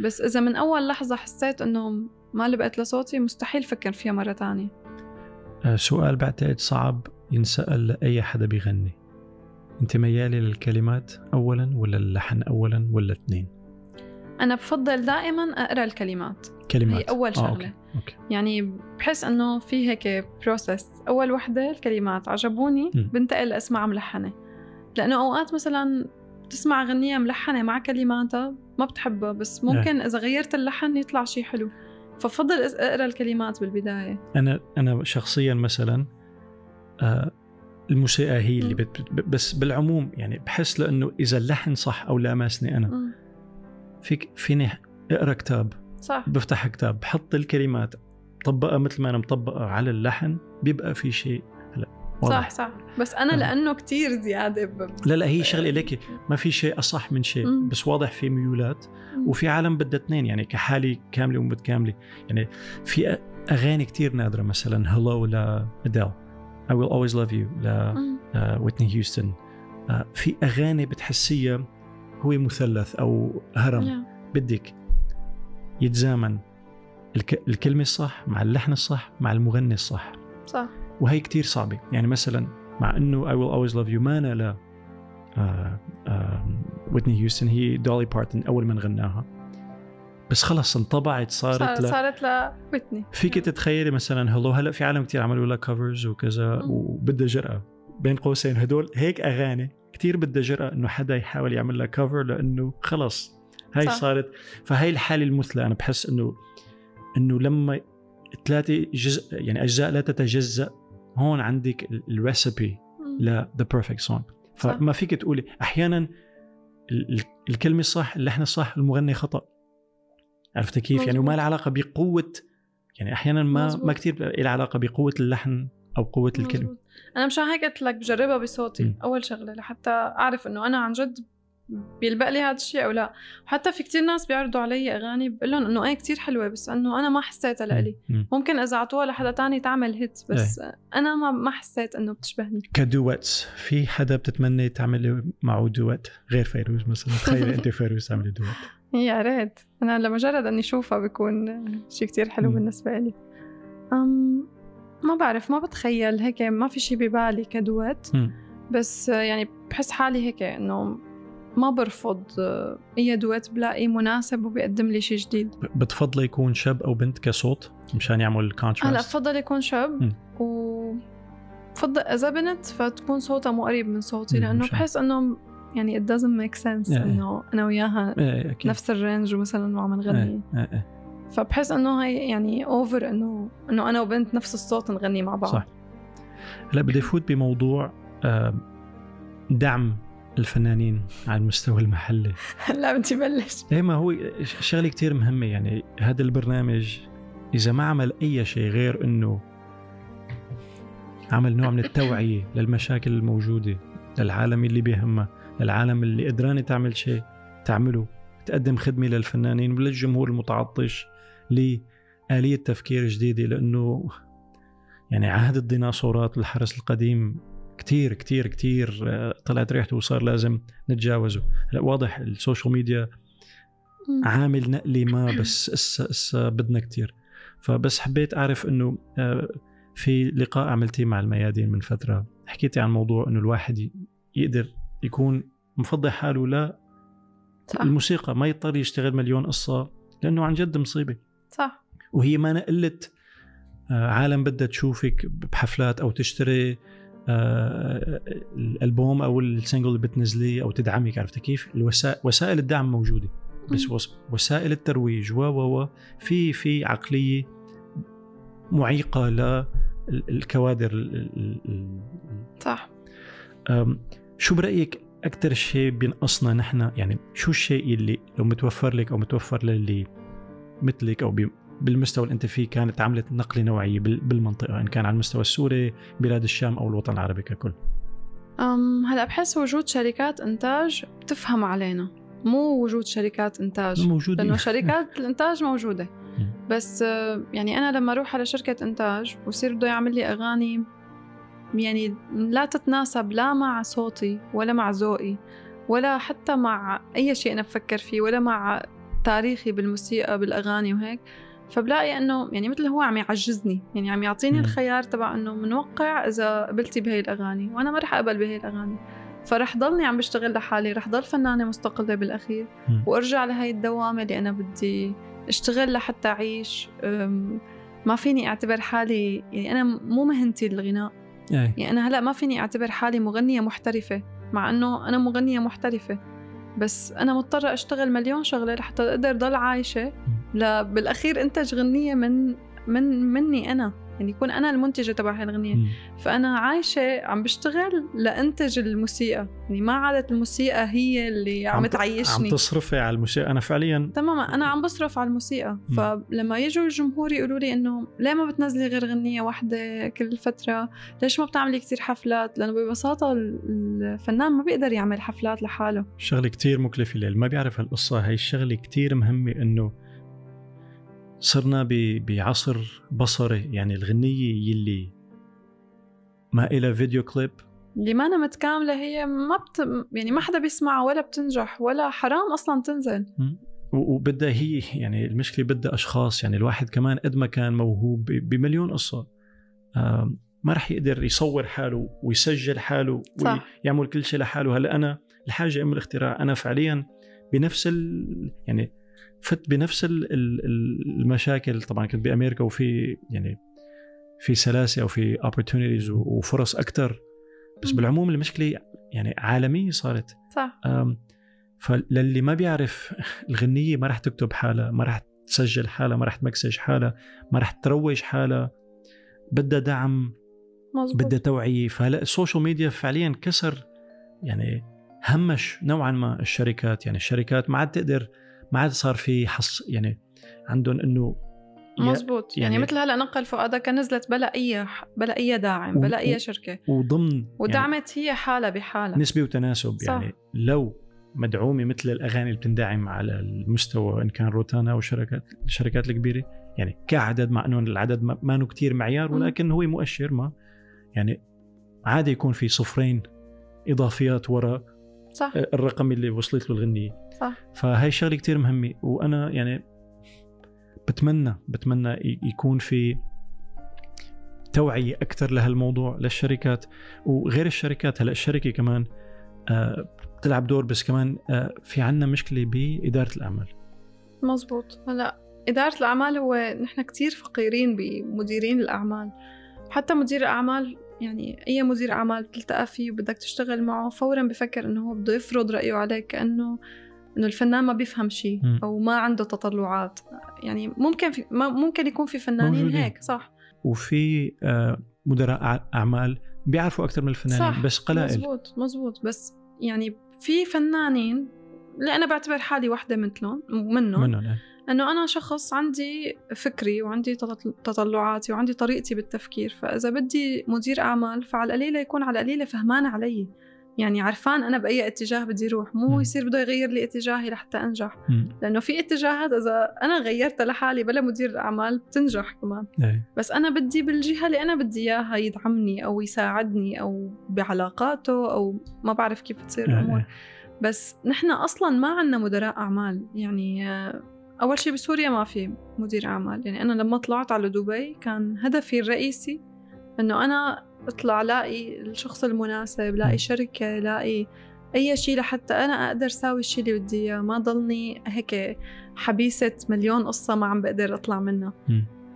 بس إذا من أول لحظة حسيت إنه ما لبقت لصوتي مستحيل فكر فيها مرة تانية. أه سؤال بعتقد صعب ينسأل لأي حدا بيغني. أنت ميالة للكلمات اولا ولا اللحن اولا ولا اثنين؟ أنا بفضل دائما أقرأ الكلمات. كلمات. هي أول شغله آه، okay. Okay. يعني بحس إنه في هيك process أول وحدة الكلمات. عجبوني؟ م. بنتقل اسمع ملحنة. لأنه أوقات مثلا تسمع غنية ملحنة مع كلماتها ما بتحبها بس ممكن إذا غيرت اللحن يطلع شيء حلو. ففضل أقرأ الكلمات بالبداية. أنا أنا شخصيا مثلا آه الموسيقى هي اللي بت بس بالعموم يعني بحس لأنه إذا اللحن صح أو لامسني أنا. فيك فيني أقرأ كتاب؟ صح. بفتح كتاب بحط الكلمات طبقها مثل ما أنا مطبقها على اللحن بيبقى في شيء صح صح. بس أنا آه. لأنه كتير زيادة ب... لا لا هي شغلة لك ما في شيء أصح من شيء مم. بس واضح في ميولات. مم. وفي عالم بدها اثنين يعني كحالي كاملة ومتكامله يعني في أغاني كتير نادرة مثلا هلو لاديل I will always love you لويتني هيوستن uh, uh, في أغاني بتحسيها هو مثلث أو هرم. Yeah. بدك يتزامن الك... الكلمة الصح مع اللحن الصح مع المغني الصح. صح. وهي كتير صعبة. يعني مثلا مع إنه I will always love you ما لا. ويتني هيوستن هي دولي بارتن أول من غناها. بس خلص انطبعت صارت ل... صارت لويتني فيك تتخيلي مثلا هلو هلأ في عالم كتير عملوا لها كفرز وكذا وبدها جرأة. بين قوسين هدول هيك أغاني كتير بدها جرأة إنه حدا يحاول يعمل لها cover لأنه خلص. هاي صح. صارت. فهي الحالة المثلى. أنا بحس انه إنه لما ثلاثة جزء يعني أجزاء لا تتجزأ هون عندك ال recipe ل the perfect song فما فيك تقولي أحيانا الكلمة الصح اللحن الصح المغني خطأ عرفت كيف؟ مزبوط. يعني وما لها علاقة بقوة يعني أحيانا ما مزبوط. ما كثير لها علاقة بقوة اللحن أو قوة الكلمة أنا مشان هيك قلت لك بجربها بصوتي م. أول شغلة لحتى أعرف إنه أنا عن جد بيلبق لي هذا الشيء أو لا. وحتى في كتير ناس بيعرضوا علي أغاني بقول لهم إنه إيه كتير حلوة بس إنه أنا ما حسيتها لإلي مم. ممكن إذا عطوها لحدا تاني تعمل هيت بس أنا ما ما حسيت إنه بتشبهني. كدوات في حدا بتتمنى تعملي معه دوات؟ غير فيروز مثلا. تخيلي أنت فيروز تعملي دوات. (laughs) يا ريت. أنا لمجرد إني أشوفها بيكون شيء كتير حلو مم. بالنسبة لي. أم ما بعرف ما بتخيل هيك ما في شيء ببالي ك duet. مم. بس يعني بحس حالي هيك إنه ما برفض اي duet بلاقي مناسب وبيقدم لي شيء جديد بتفضلي يكون شاب أو بنت كصوت مشان يعمل هلا contrast بفضل يكون شاب مم. و بفضل إذا بنت فتكون صوتها مو قريب من صوتي لأنه بحس إنه يعني it doesn't make sense إيه. إنه أنا وياها إيه أكيد نفس ال range مثلا وعم نغني إيه إيه. فبحس إنه هي يعني اوفر إنه إنه أنا وبنت نفس الصوت نغني مع بعض صح. هلا بدي افوت بموضوع آه، دعم الفنانين على المستوى المحلي. (laughs) هلا بدي بلش. إيه ما هو شغلة كتير مهمة يعني هذا البرنامج إذا ما عمل أي شيء غير إنه عمل نوع من التوعية (laughs) للمشاكل الموجودة للعالم اللي بيهمها للعالم اللي قدرانة تعمل شيء تعمله تقدم خدمة للفنانين وللجمهور المتعطش لآلية تفكير جديدة لأنه يعني عهد الديناصورات والحرس القديم كتير كتير كتير آه، طلعت ريحته وصار لازم نتجاوزه. هلا واضح ال social media. عامل نقلة ما بس اسا اسا بدنا كتير. فبس حبيت أعرف إنه آه، في لقاء عملتيه مع الميادين من فترة. حكيتي عن موضوع إنه الواحد يقدر يكون مفضي حاله صح. للموسيقى ما يضطر يشتغل مليون قصة لأنه عن جد مصيبة. صح. وهي ما قله آه، عالم بدها تشوفك بحفلات أو تشتري الألبوم أو ال single اللي بتنزليه أو تدعمك عرفتي كيف؟ الوسائل وسائل الدعم موجودة. بس وسائل الترويج و و و في في عقلية معيقة للكوادر صح. شو برأيك أكثر شيء بينقصنا نحن؟ يعني شو الشيء اللي لو متوفر لك أو متوفر للي مثلك أو بالمستوى اللي انت فيه كانت عملت نقلة نوعية بال- بالمنطقة إن كان على المستوى السوري بلاد الشام أو الوطن العربي ككل. أم هلا بحس وجود شركات إنتاج بتفهم علينا. مو وجود شركات إنتاج موجود لأنه (laughs) شركات الإنتاج موجودة. بس يعني أنا لما أروح على شركة إنتاج ويصير بده يعمل لي أغاني يعني لا تتناسب لا مع صوتي ولا مع ذوقي ولا حتى مع أي شيء أنا بفكر فيه ولا مع تاريخي بالموسيقى بالأغاني وهيك. فبلاقي إنه يعني مثل هو عم يعجزني يعني عم يعطيني. الخيار تبع إنه منوقع إذا قبلتي بهي الأغاني وأنا ما رح أقبل بهي الأغاني. فرح ضلني عم بشتغل لحالي رح ضل فنانة مستقلة بالأخير مم. وأرجع لهي الدوامة اللي أنا بدي أشتغل لحتى أعيش. ما فيني أعتبر حالي يعني أنا مو مهنتي الغناء إيه. يعني أنا هلأ ما فيني أعتبر حالي مغنية محترفة مع أنه أنا مغنية محترفة. بس أنا مضطرة أشتغل مليون شغلة لحتى أقدر ضل عايشة لا بالأخير أنتج غنية من من مني أنا. يعني يكون أنا المنتجة تبع مم. فأنا عايشة عم بشتغل لأنتج الموسيقى. يعني ما عادت الموسيقى هي اللي عم ت- تعيشني عم تصرفي على الموسيقى. أنا فعليا تماما. أنا عم بصرف على الموسيقى. فلما يجوا الجمهور يقولوا لي إنه ليه ما بتنزلي غير غنية واحدة كل فترة؟ ليش ما بتعملي كتير حفلات؟ لأنه ببساطة ال- الفنان ما بيقدر يعمل حفلات لحاله. شغلة كتير مكلفة اللي ما بيعرف هالقصة. هي الشغلة كتير مهمة إنه صرنا ب- بعصر بصري يعني الغنية يلي ما إلها فيديو كليب. اللي ما أنا متكاملة هي ما بت... يعني ما حدا بيسمعها ولا بتنجح ولا حرام أصلا تنزل. وبدها هي يعني المشكلة بدها أشخاص يعني الواحد كمان قد ما كان موهوب بمليون آم، ما رح يقدر يصور حاله ويسجل حاله. ويعمل كل شيء لحاله. هلا أنا الحاجة أم الاختراع أنا فعليا بنفس ال يعني فت بنفس ال- ال- ال- المشاكل طبعا كنت بأمريكا وفي يعني في سلاسة أو في opportunities وفرص أكثر بس. بالعموم المشكلة يعني عالمية صارت. صح. فللي ما بيعرف (laughs) الغنية ما رح تكتب حالها ما رح تسجل حالها ما رح تمكسج حالها ما رح تروج حالها بدها دعم مزبوط بدها توعية. فهلا ال social media فعليا كسر يعني همش نوعا ما الشركات. يعني الشركات ما عاد تقدر ما عاد صار في حص يعني عندهم إنه مزبوط يعني, يعني- مثل هلأ نقل فؤادة كان نزلت بلا أي بلا أي داعم بلا أي شركة. وضمن يعني ودعمت هي حالها بحالها نسبة وتناسب صح. يعني لو مدعومة مثل الأغاني اللي بتندعم على المستوى إن كان روتانا أو شركات الشركات الكبيرة يعني كعدد مع إنه العدد ما ما كثير معيار ولكن هو مؤشر ما يعني عادي يكون في صفرين إضافيات وراء صح. الرقم اللي وصلت له الغنية. صح. فهي شغلة كثير مهمة. وأنا يعني بتمنى بتمنى يكون في توعية أكثر لهالموضوع للشركات. وغير الشركات هلأ الشركة كمان آه بتلعب دور بس كمان آه في عنا مشكلة بإدارة الأعمال. مزبوط. هلأ إدارة الأعمال هو نحن كتير فقيرين بمديرين الأعمال. حتى مدير الأعمال يعني أي مدير أعمال بتلتقى فيه وبدك تشتغل معه فورا بفكر إنه هو بده يفرض رأيه عليك كأنه إنه الفنان ما بيفهم شيء أو ما عنده تطلعات يعني ممكن في ممكن يكون في فنانين موجودين. هيك صح وفي آه، مدراء أعمال بيعرفوا أكثر من الفنانين صح. بس قلائل مزبوط مزبوط بس يعني في فنانين اللي أنا بعتبر حالي واحدة مثلهم منهم منهم إيه. إنه أنا شخص عندي فكري وعندي تطلعاتي وعندي طريقتي بالتفكير فإذا بدي مدير أعمال فعلى القليله يكون على القليله فهمان علي. يعني عرفان أنا بأي اتجاه بدي أروح مو يصير بده يغير لي اتجاهي لحتى أنجح. لأنه في اتجاهات إذا أنا غيرتها لحالي بلا مدير أعمال بتنجح كمان. أي. بس أنا بدي بالجهة اللي أنا بدي إياها يدعمني أو يساعدني أو بعلاقاته أو ما بعرف كيف تصير الأمور. بس نحن أصلا ما عندنا مدراء أعمال. يعني أول شيء بسوريا ما في مدير أعمال. يعني أنا لما طلعت على دبي كان هدفي الرئيسي إنه أنا أطلع لاقي الشخص المناسب لاقي شركة لاقي أي شيء لحتى أنا أقدر ساوي الشيء اللي بدي إياه. ما ضلني هيك حبيسة مليون قصة ما عم بقدر أطلع منها.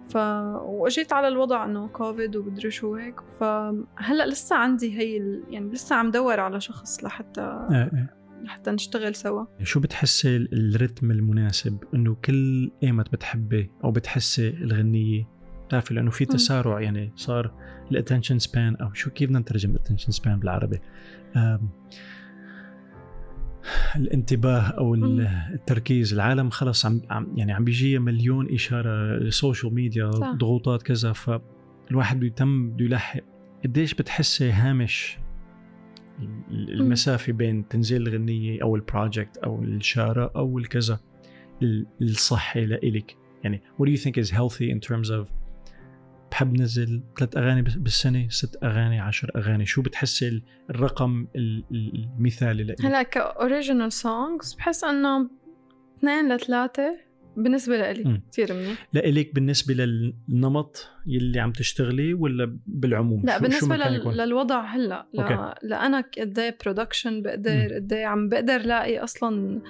ف وإجيت على الوضع إنه كوفيد ومدري شو هيك. فهلا لسه عندي هي ال... يعني لسه عم دور على شخص لحتى لحتى نشتغل سوا. شو بتحسي الرتم المناسب؟ إنه كل أيمت بتحبي أو بتحسي الغنية؟ بتعرفي لأنه في تسارع يعني صار ال attention span أو شو كيف بدنا نترجم ال attention span بالعربي؟ الانتباه أو التركيز. العالم خلص عم يعني عم بيجي مليون إشارة ال social media صح. ضغوطات كذا فالواحد بيتم بده يلحق قديش بتحسي هامش المسافة بين تنزيل الغنية أو ال project أو الشاره أو الكذا الصحي لإلك. يعني what do you think is healthy in terms of بحب نزل ثلاث أغاني بالسنة ست أغاني عشر أغاني؟ شو بتحسي الرقم المثالي لك هلأ ك original songs بحس إنه اثنين لثلاثة. بالنسبة لي كثير منيح. لإلك بالنسبة للنمط يلي عم تشتغلي ولا بالعموم؟ لا شو بالنسبة شو للوضع هلأ لا لأنا قد إيه production بقدر قد إيه عم بقدر لاقي أصلا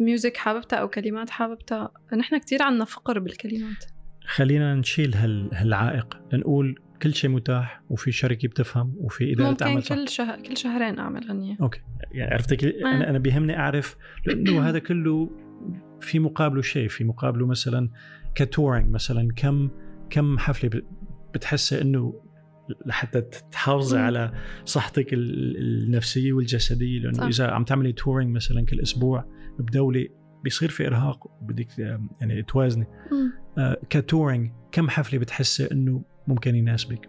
music حاببتها أو كلمات حاببتها. نحن كثير عنا فقر بالكلمات. خلينا نشيل هال... هالعائق. لنقول كل شيء متاح وفي شركة بتفهم وفي إدارة ممكن عمل كل شه... كل شهرين اعمل غنيه okay. يعني عرفتك أنا أنا بيهمني أعرف لأنه (clears throat) هذا كله في مقابله شيء في مقابله مثلا ك touring مثلا كم كم حفلة بتحسي إنه لحتى تحافظي على صحتك النفسية والجسدية لأنه صح. إذا عم تعملي touring مثلا كل أسبوع بدولة بيصير في إرهاق بدك يعني توازني. آه ك touring كم حفلة بتحسي إنه ممكن يناسبك؟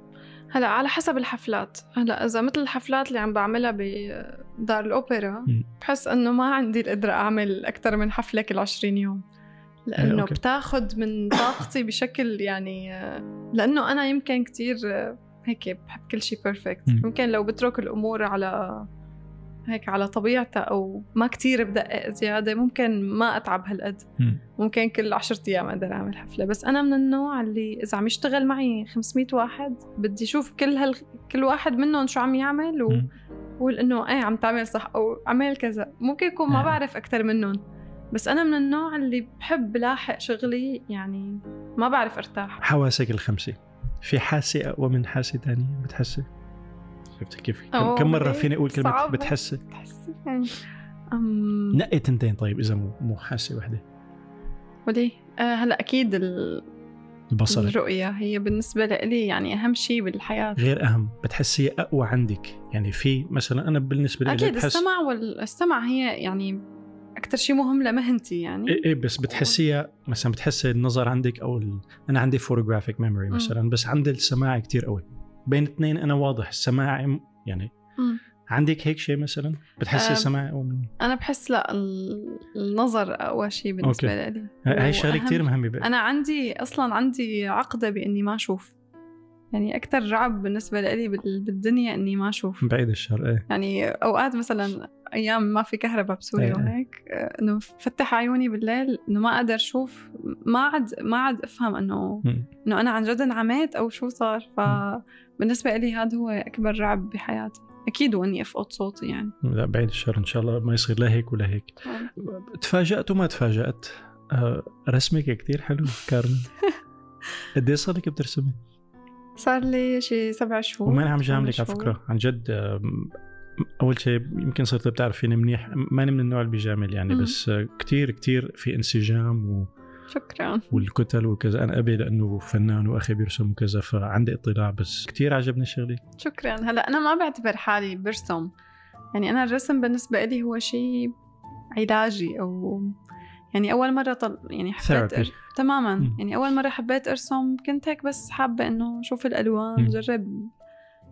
هلا على حسب الحفلات. هلا إذا مثل الحفلات اللي عم بعملها بدار الأوبرا بحس إنه ما عندي القدرة أعمل أكثر من حفلة كل 20 يوم. لأنه okay. بتاخذ من طاقتي بشكل يعني لأنه أنا يمكن كتير هيك بحب كل شيء perfect ممكن لو بترك الأمور على هيك على طبيعتها أو ما كتير بدقق زيادة ممكن ما أتعب هالقد. ممكن كل عشرة أيام أقدر أعمل حفلة. بس أنا من النوع اللي إذا عم يشتغل معي 500 واحد بدي أشوف كل هال كل واحد منهم شو عم يعمل و... وقول إنه إيه عم تعمل صح أو عمل كذا. ممكن يكون ما بعرف أكثر منهم. بس أنا من النوع اللي بحب لاحق شغلي يعني ما بعرف أرتاح. حواسك الخمسة. في حاسة أقوى من حاسة ثانية بتحسي؟ شفت كيف؟ كم مرة فيني أقول كلمة بتحسي بتحسي يعني. أم... نقي تنتين طيب إذا مو مو حاسة وحدة. وليه؟ آه هلا أكيد ال... البصر. الرؤية هي بالنسبة لي يعني أهم شيء بالحياة. غير أهم بتحسي أقوى عندك. يعني في مثلا أنا بالنسبة لي أكيد بحس... السمع والسمع هي يعني أكثر شيء مهم لمهنتي يعني. إيه, إيه بس بتحسيها مثلا بتحسي النظر عندك أو ال... أنا عندي photographic memory مثلا بس عندي السماع كتير قوي. بين اثنين أنا واضح السماع يعني عندك هيك شيء مثلا؟ بتحسي السمع أو من... أنا بحس لا ال- النظر أقوى شيء بالنسبة لي. هاي شغله وأهم- كثير مهمة بقى. أنا عندي أصلا عندي عقدة بإني ما أشوف. يعني أكثر رعب بالنسبة لي بال- بالدنيا إني ما أشوف. بعيد الشر إيه. يعني أوقات مثلا أيام ما في كهرباء بسوريا إيه. وهيك آه، إنه فتح عيوني بالليل إنه ما أقدر أشوف ما عاد ما عاد أفهم إنه. إنه أنا عن جد انعميت أو شو صار. فبالنسبه لي هذا هو أكبر رعب بحياتي. أكيد واني أفقد صوتي يعني. لا بعيد الشر إن شاء الله ما يصير لا هيك ولا هيك. تفاجأت وما تفاجأت. آه، رسمك كتير حلو كارمن (laughs) قد صار لك بترسمي؟ صار لي شي سبع شهور وما عم جاملك على. فكرة. عن جد أول شيء يمكن صرت بتعرفيني منيح. ماني من النوع اللي بيجامل يعني مم. بس كتير كتير في انسجام و... شكرا. والكتل وكذا. أنا أبي لأنه فنان وأخي بيرسم وكذا فعندي اطلاع بس كتير عجبني شغلك شكرا. هلأ أنا ما بعتبر حالي برسم يعني أنا الرسم بالنسبة لي هو شيء علاجي أو يعني أول مرة طل... يعني حبيت Therapy. تماما. يعني أول مرة حبيت أرسم كنت هيك بس حابة إنه شوف الألوان. جرب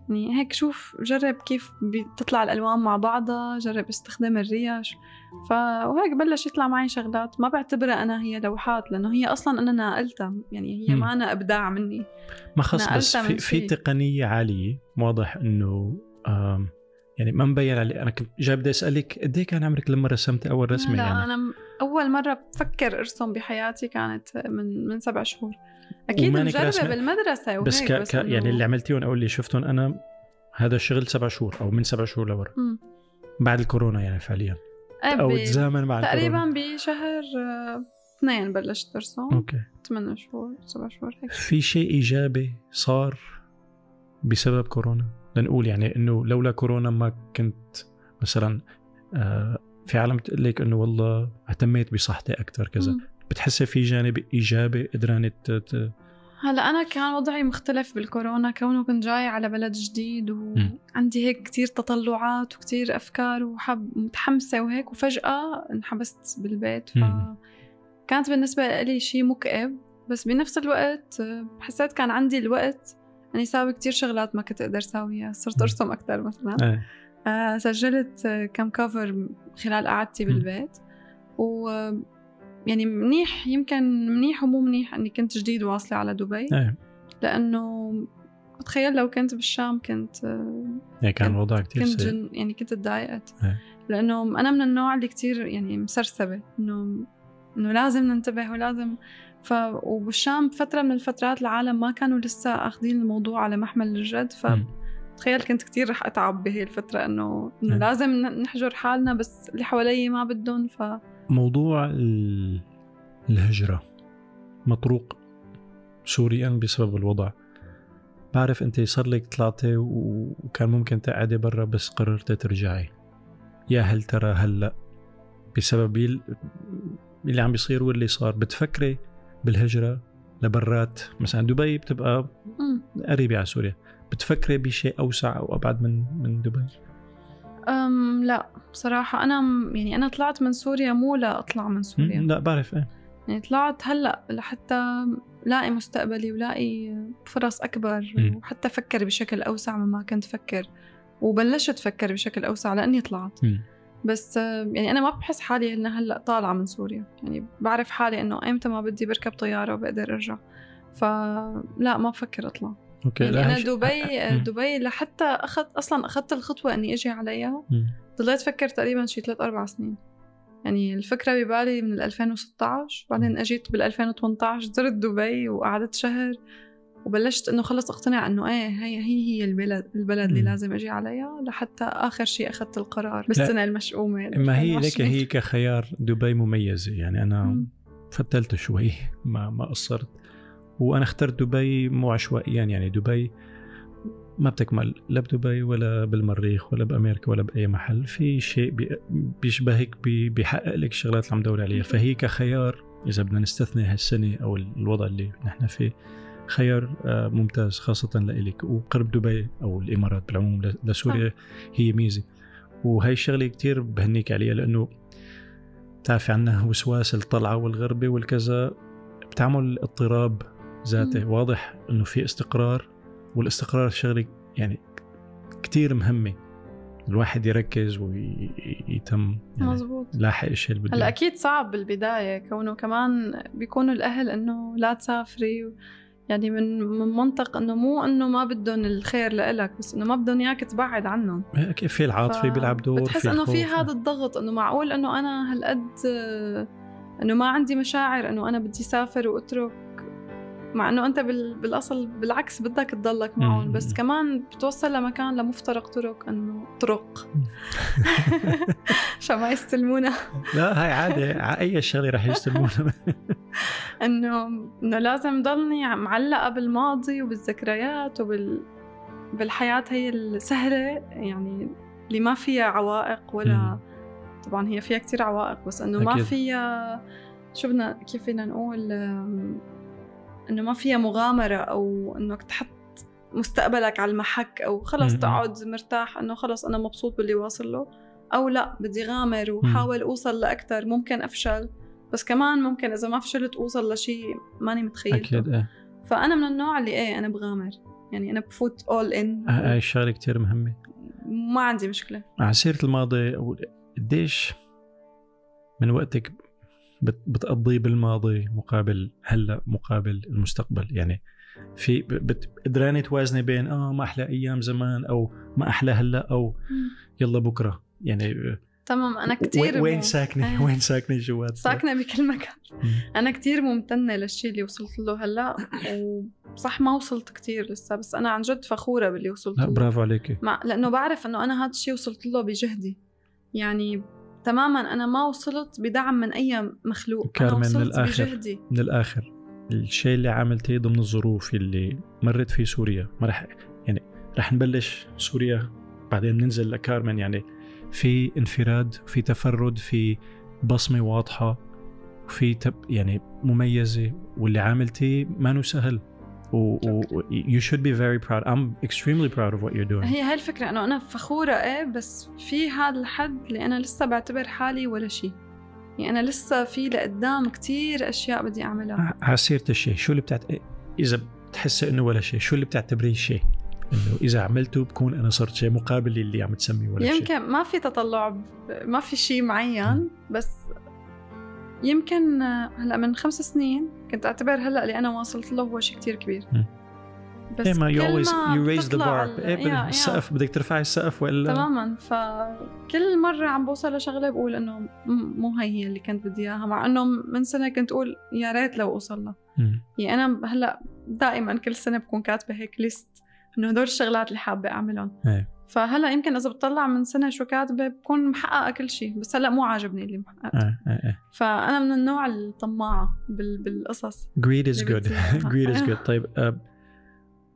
يعني هيك شوف جرب كيف بتطلع الألوان مع بعضها جرب استخدام الريش ف وهيك بلش يطلع معي شغلات ما بعتبرها أنا هي لوحات لأنه هي أصلا أنا ناقلتها يعني هي. ما أنا أبداع مني ما خص بس في, في. تقنية عالية واضح إنه يعني ما مبين علي أنا كنت جاي بدي أسألك قد إيه كان عمرك لما رسمتي أول رسمة لا يعني أنا أول مرة بفكر أرسم بحياتي كانت من من سبع شهور. أكيد مجربة؟ بالمدرسة وهيك بس, ك... ك... إنه- يعني اللي عملتيهم أو اللي شفتهم أنا هذا الشغل سبع شهور أو من سبع شهور لورا. بعد الكورونا يعني فعليا. إيه أو تزامن مع تقريبا الكورونا. بشهر آه، اثنين بلشت أرسم. أوكي. ثمان شهور سبع شهور هيك. في شيء إيجابي صار بسبب كورونا؟ لنقول يعني إنه لولا كورونا ما كنت مثلا آه، في عالم تقول لك إنه والله اهتميت بصحتي أكثر كذا. بتحسي في جانب إيجابي قدرانه هلا أنا كان وضعي مختلف بالكورونا كونه كنت جاي على بلد جديد. وعندي هيك كتير تطلعات وكتير أفكار وحب متحمسة وهيك وفجأة انحبست بالبيت مم. فكانت بالنسبة لي شيء مكئب بس بنفس الوقت حسيت كان عندي الوقت إني ساوي كتير شغلات ما كنت أقدر ساويها صرت. أرسم أكثر مثلا آه. سجلت آه، كم كفر خلال قعدتي. بالبيت و آه، يعني منيح يمكن منيح ومو منيح إني كنت جديد واصلة على دبي إيه لأنه بتخيل لو كنت بالشام كنت يعني كان كنت- الوضع كثير كنت جن يعني كنت تضايقت إيه. لأنه أنا من النوع اللي كتير يعني مسرسبة إنه إنه لازم ننتبه ولازم ف وبالشام فترة من الفترات العالم ما كانوا لسه آخذين الموضوع على محمل الجد ف مم. تخيل كنت كتير رح أتعب بهي الفترة إنه إنه إيه. لازم نحجر حالنا بس اللي حوالي ما بدهم ف موضوع ال- الهجرة مطروق سوريا بسبب الوضع. بعرف أنت صار لك طلعتي و- وكان ممكن تقعدي برا بس قررتي ترجعي. يا هل ترى هلأ بسبب ال- اللي عم بيصير واللي صار؟ بتفكري بالهجرة لبرات؟ مثلا دبي بتبقى. قريبة على سوريا. بتفكري بشيء أوسع أو أبعد من من دبي؟ أم لا بصراحة أنا يعني أنا طلعت من سوريا مو لا أطلع من سوريا. لا بعرف إيه. يعني طلعت هلأ لحتى لاقي مستقبلي ولاقي فرص أكبر مم. وحتى أفكر بشكل أوسع مما كنت أفكر. وبلشت أفكر بشكل أوسع لأني طلعت. مم. بس يعني أنا ما بحس حالي اني هلأ طالعة من سوريا. يعني بعرف حالي إنه أيمتى ما بدي بركب طيارة وبقدر أرجع. فلا ما بفكر أطلع. أوكي يعني أنا دبي مم. دبي لحتى أخذت أصلا أخذت الخطوة إني أجي عليها. ضليت أفكر تقريبا شي ثلاث أربع سنين يعني الفكرة ببالي من 2016 بعدين أجيت بال 2018 زرت دبي وقعدت شهر وبلشت إنه خلص أقتنع إنه إيه هي هي هي البلد البلد اللي. لازم أجي عليها لحتى آخر شيء أخذت القرار بالسنة المشؤومة ما هي لك 2020. هي كخيار دبي مميزة يعني أنا مم. فتلت شوي ما ما قصرت وأنا اخترت دبي مو عشوائيا يعني دبي ما بتكمل لا بدبي ولا بالمريخ ولا بأمريكا ولا بأي محل. في شيء بي- بيشبهك بي- بيحقق لك الشغلات اللي عم دور عليها. فهي كخيار إذا بدنا نستثني هالسنة أو الوضع اللي نحن فيه خيار آه، ممتاز خاصة لإلك. وقرب دبي أو الإمارات بالعموم لسوريا هي ميزة. وهي الشغلة كتير بهنيك عليها لأنه بتعرفي عنا وسواس الطلعة والغربة والكذا بتعمل اضطراب ذاتي مم. واضح إنه في استقرار والاستقرار شغلة يعني كتير مهمة الواحد يركز ويتم يعني مزبوط لاحق الشيء اللي بده هلأ. أكيد صعب بالبداية كونه كمان بيكونوا الأهل إنه لا تسافري يعني من من منطق إنه مو إنه ما بدهم الخير لإلك بس إنه ما بدهم إياك تبعد عنهم كيف في العاطفي ف- بيلعب دور بتحس إنه في. هذا الضغط إنه معقول إنه أنا هالقد إنه ما عندي مشاعر إنه أنا بدي سافر وأترك مع إنه أنت بال... بالأصل بالعكس بدك تضلك معهم. بس كمان بتوصل لمكان لمفترق طرق إنه طرق عشان (laughs) ما يستلمونا لا هاي عادي ع- أي شغلة رح يستلمونا (laughs) إنه إنه لازم ضلني معلقة بالماضي وبالذكريات وبال بالحياة هي السهلة يعني اللي ما فيها عوائق ولا. طبعا هي فيها كتير عوائق بس إنه ما. فيها شو بدنا كيف فينا نقول إنه ما فيها مغامرة أو إنك تحط مستقبلك على المحك أو خلص. تقعد مرتاح إنه خلص أنا مبسوط باللي واصل له أو لا بدي غامر وحاول أوصل لاكثر ممكن أفشل بس كمان ممكن إذا ما فشلت أوصل لشيء ماني متخيلته أكيد إيه. فأنا من النوع اللي إيه أنا بغامر يعني أنا بفوت اول ان ه- هاي الشغلة كتير مهمة. ما عندي مشكلة. على سيرة الماضي قديش من وقتك بتقضيه بالماضي مقابل هلا مقابل المستقبل. يعني في قدرانه توازني بين آه ما أحلى أيام زمان أو ما أحلى هلا أو يلا بكرة. يعني تمام. أنا وين- كتير وين ساكنة؟ إيه. وين ساكنة جوات ساكنة بكل مكان. أنا كتير ممتنة للشيء اللي وصلت له هلا وصح ما وصلت كتير لسه بس أنا عن جد فخورة باللي وصلت لا له. برافو عليكي. مع لأنه بعرف إنه أنا هذا الشيء وصلت له بجهدي. يعني تماما أنا ما وصلت بدعم من أي مخلوق. أنا كارمن، من وصلت الآخر. بجهدي. من الآخر. الشيء اللي عملتيه ضمن الظروف اللي مرت في سوريا. ما رح يعني رح نبلش سوريا بعدين ننزل لكارمن. يعني في انفراد في تفرد في بصمة واضحة وفي تب يعني مميزة. واللي عاملتيه ما سهل. و, و you should be very proud. I'm extremely proud of what you're doing. هي هاي الفكرة إنه أنا فخورة إيه بس في هذا الحد اللي أنا لسه بعتبر حالي ولا شيء. يعني أنا لسه في لقدام كتير أشياء بدي أعملها. على سيرة الشيء شو اللي بتعت... إذا بتحسي إنه ولا شيء شو اللي بتعتبريه شيء؟ إنه إذا عملته بكون أنا صرت شيء مقابل اللي عم تسميه ولا شيء. يمكن ما في تطلع ب- ما في شيء معين بس يمكن آه، هلا من خمس سنين كنت أعتبر هلا اللي أنا واصلت له هو شيء كتير كبير. بس كل ما bar ال- إيه يا- بدك يا. السقف بدك ترفعي السقف والا تماما فكل مرة عم بوصل لشغلة بقول إنه مو هي هي اللي كنت بدي إياها مع إنه من سنة كنت أقول يا ريت لو اوصل لها. يعني أنا هلا دائما كل سنة بكون كاتبة هيك ليست إنه هدول الشغلات اللي حابة أعملهم إيه. فهلا يمكن إذا بتطلع من سنة شو كاتبة بكون محققة كل شيء بس هلا مو عاجبني اللي محققته آه آه آه. فأنا من النوع الطماعة بال... بالقصص. Greed is good. (laughs) Greed is good. طيب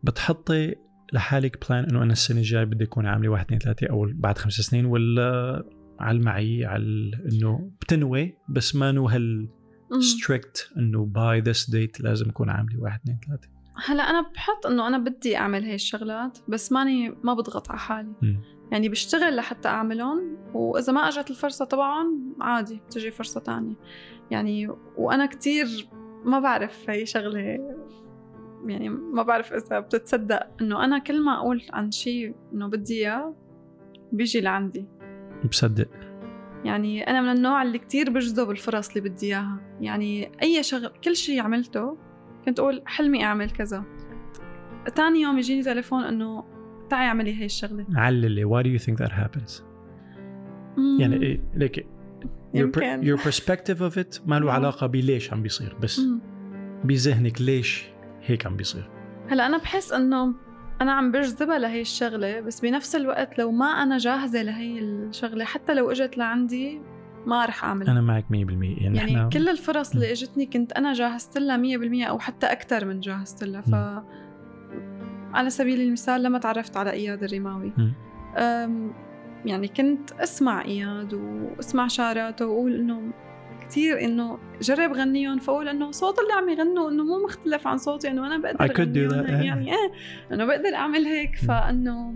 بتحطي لحالك plan إنه أنا السنة الجاية بدي أكون عاملة واحد اثنين ثلاثة أو بعد خمس سنين ولا على المعي على إنه بتنوي بس مانو هال strict إنه by this date لازم أكون عاملة واحد اثنين ثلاثة. هلا أنا بحط إنه أنا بدي أعمل هاي الشغلات بس ماني ما بضغط على حالي. يعني بشتغل لحتى أعملهم وإذا ما أجت الفرصة طبعا عادي بتجي فرصة تانية. يعني وأنا كتير ما بعرف هي شغلة يعني ما بعرف إذا بتتصدق. إنه أنا كل ما أقول عن شيء إنه بدي إياه بيجي لعندي. بصدق. يعني أنا من النوع اللي كتير بجذب الفرص اللي بدي إياها. يعني أي شغل كل شيء عملته كنت أقول حلمي أعمل كذا تاني يوم يجيني تليفون إنه تعي أعملي هاي الشغلة عللي why do you think that happens يعني مم. إيه ليك your, يمكن. your perspective of it ما له مم. علاقة بليش عم بيصير بس مم. بذهنك ليش هيك عم بيصير هلأ أنا بحس إنه أنا عم بجذبها لهي الشغلة بس بنفس الوقت لو ما أنا جاهزة لهي الشغلة حتى لو إجت لعندي ما رح اعملها أنا معك 100% يعني, يعني إحنا كل الفرص اللي إجتني كنت أنا جاهزت لها 100% أو حتى أكثر من جاهزت لها. ف على سبيل المثال لما تعرفت على إياد الرماوي يعني كنت أسمع إياد وأسمع شعراته وأقول إنه كثير إنه جرب غنيهم فأقول إنه صوت اللي عم يغنوا إنه مو مختلف عن صوتي إنه أنا بقدر I could do أغنيهم. that. يعني إيه انه بقدر أعمل هيك. فإنه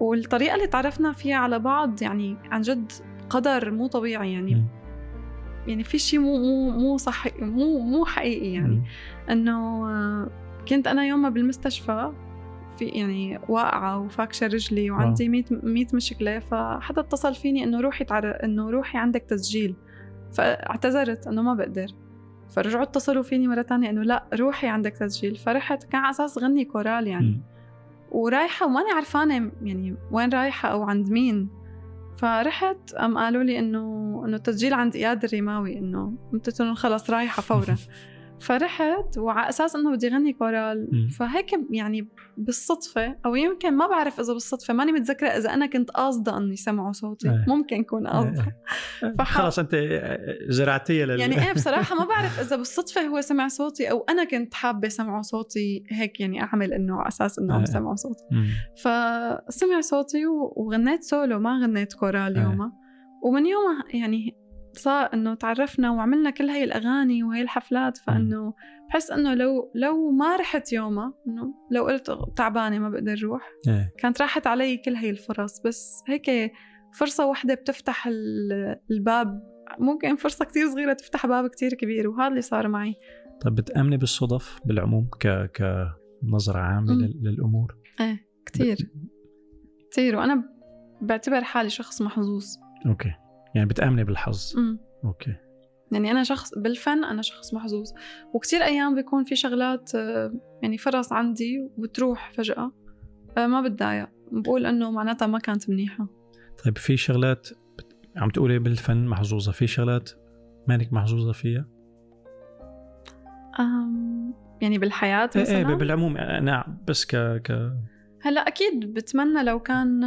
والطريقة اللي تعرفنا فيها على بعض يعني عن جد قدر مو طبيعي يعني. مم. يعني في شيء مو مو مو صح مو مو حقيقي يعني. إنه آه، كنت أنا يوم بالمستشفى في يعني واقعة وفاكشة رجلي وعندي 100 100 مشكلة فحدا اتصل فيني إنه روحي تعر... إنه روحي عندك تسجيل. فاعتذرت إنه ما بقدر. فرجعوا اتصلوا فيني مرة تانية إنه لا روحي عندك تسجيل. فرحت كان على أساس غني كورال يعني. مم. ورايحة وماني عرفانة يعني وين رايحة أو عند مين. فرحت قام قالوا لي إنه إنه التسجيل عند اياد الرماوي إنه قلت لهم خلص رايحة فورا. (laughs) فرحت وعلى أساس إنه بدي غني كورال. فهيك يعني بالصدفة أو يمكن ما بعرف إذا بالصدفة ماني متذكرة إذا أنا كنت قاصدة انه يسمعوا صوتي إيه. ممكن كون قاصدة (laughs) فح- خلص أنت زرعتيها لل يعني إيه (laughs) بصراحة ما بعرف إذا بالصدفة هو سمع صوتي أو أنا كنت حابة سمعوا صوتي هيك يعني أعمل إنه على أساس إنه عم إيه. سمعوا صوتي مم. فسمع صوتي وغنيت سولو ما غنيت كورال إيه. يومها ومن يومها يعني صار إنه تعرفنا وعملنا كل هاي الأغاني وهي الحفلات فإنه بحس إنه لو لو ما رحت يومها إنه لو قلت تعبانة ما بقدر روح إيه. كانت راحت علي كل هاي الفرص. بس هيك فرصة واحدة بتفتح ال- الباب ممكن فرصة كتير صغيرة تفتح باب كتير كبير وهذا اللي صار معي. طيب بتأمني بالصدف بالعموم ك كنظرة عامة مم. لل- للأمور؟ إيه كتير. كتير. وأنا بعتبر حالي شخص محظوظ. أوكي. يعني بتأمني بالحظ أمم. أوكي يعني أنا شخص بالفن أنا شخص محظوظ وكتير أيام بيكون في شغلات آه، يعني فرص عندي وبتروح فجأة آه، ما بتضايق بقول إنه معناتها ما كانت منيحة طيب في شغلات عم تقولي بالفن محظوظة في شغلات مانك محظوظة فيها؟ أم، يعني بالحياة إيه مثلا إيه بالعموم أنا بس ك ك هلأ أكيد بتمنى لو كان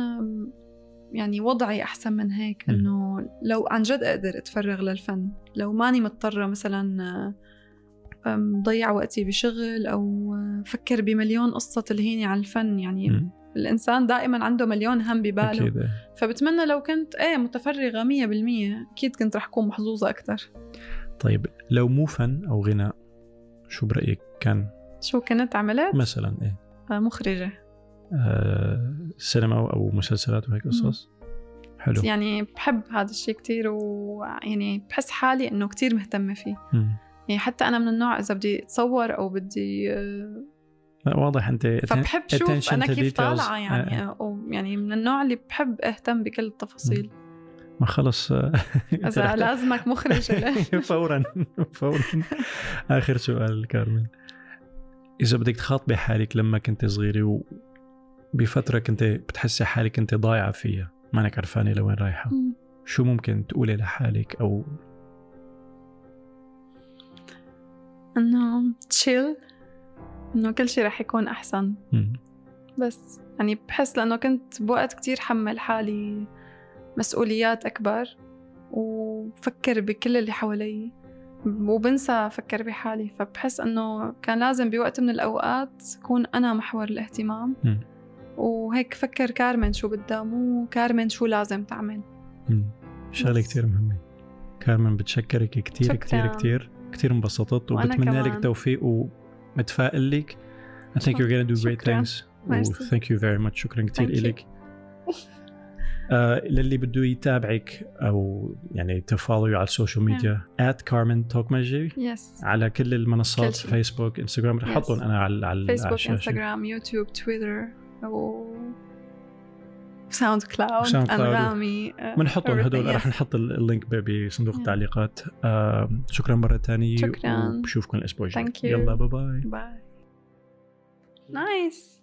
يعني وضعي أحسن من هيك مم. انه لو عن جد أقدر أتفرغ للفن لو ماني مضطرة مثلا أم، ضيع وقتي بشغل أو فكر بمليون قصة تلهيني عن الفن. يعني مم. الإنسان دائما عنده مليون هم بباله. أكيد إيه. فبتمنى لو كنت إيه متفرغة مية بالمية أكيد كنت رح أكون محظوظة أكثر طيب لو مو فن أو غناء شو برأيك كان؟ شو كنت عملت؟ مثلا إيه. آه، مخرجة. آه سينما أو مسلسلات وهيك قصص؟ حلو. يعني بحب هذا الشيء كتير ويعني بحس حالي إنه كتير مهتمة فيه. مم. يعني حتى أنا من النوع إذا بدي أتصور أو بدي آه، لا واضح أنت فبحب شوف أنا كيف. طالعة يعني آه. أو يعني من النوع اللي بحب أهتم بكل التفاصيل. ما خلص آه، (laughs) إذا لازمك مخرج (laughs) فورا فورا. آخر سؤال كارمن. إذا بدك تخاطبي حالك لما كنت صغيرة وبفتره كنت بتحسي حالك أنت ضايعة فيها مانك عرفانه لوين رايحة مم. شو ممكن تقولي لحالك أو إنه تشيل إنه كل شيء رح يكون أحسن مم. بس يعني بحس لأنه كنت بوقت كتير حمل حالي مسؤوليات أكبر وفكر بكل اللي حوالي وبنسى أفكر بحالي فبحس إنه كان لازم بوقت من الأوقات كون أنا محور الاهتمام مم. وهيك فكر كارمن شو بدها مو كارمن شو لازم تعمل. شغلة بس. كتير مهمة كارمن بتشكرك كتير شكراً. كتير كتير كتير انبسطت وبتمنى لك. التوفيق ومتفائل لك I think you're gonna do great شكراً. things thank you very much شكرا you. إلك آه للي بده يتابعك أو يعني ت follow على ال social media at Carmen Tokmaji yes على كل المنصات كل. فيسبوك انستغرام رح Yes. احطهم أنا على على فيسبوك. انستغرام يوتيوب تويتر و SoundCloud SoundCloud. انغامي بنحطهم رح yes. نحط ال- ال link بصندوق. التعليقات آه شكرا مرة ثانية شكراً. وبشوفكم الأسبوع الجاي. يلا bye bye باي نايس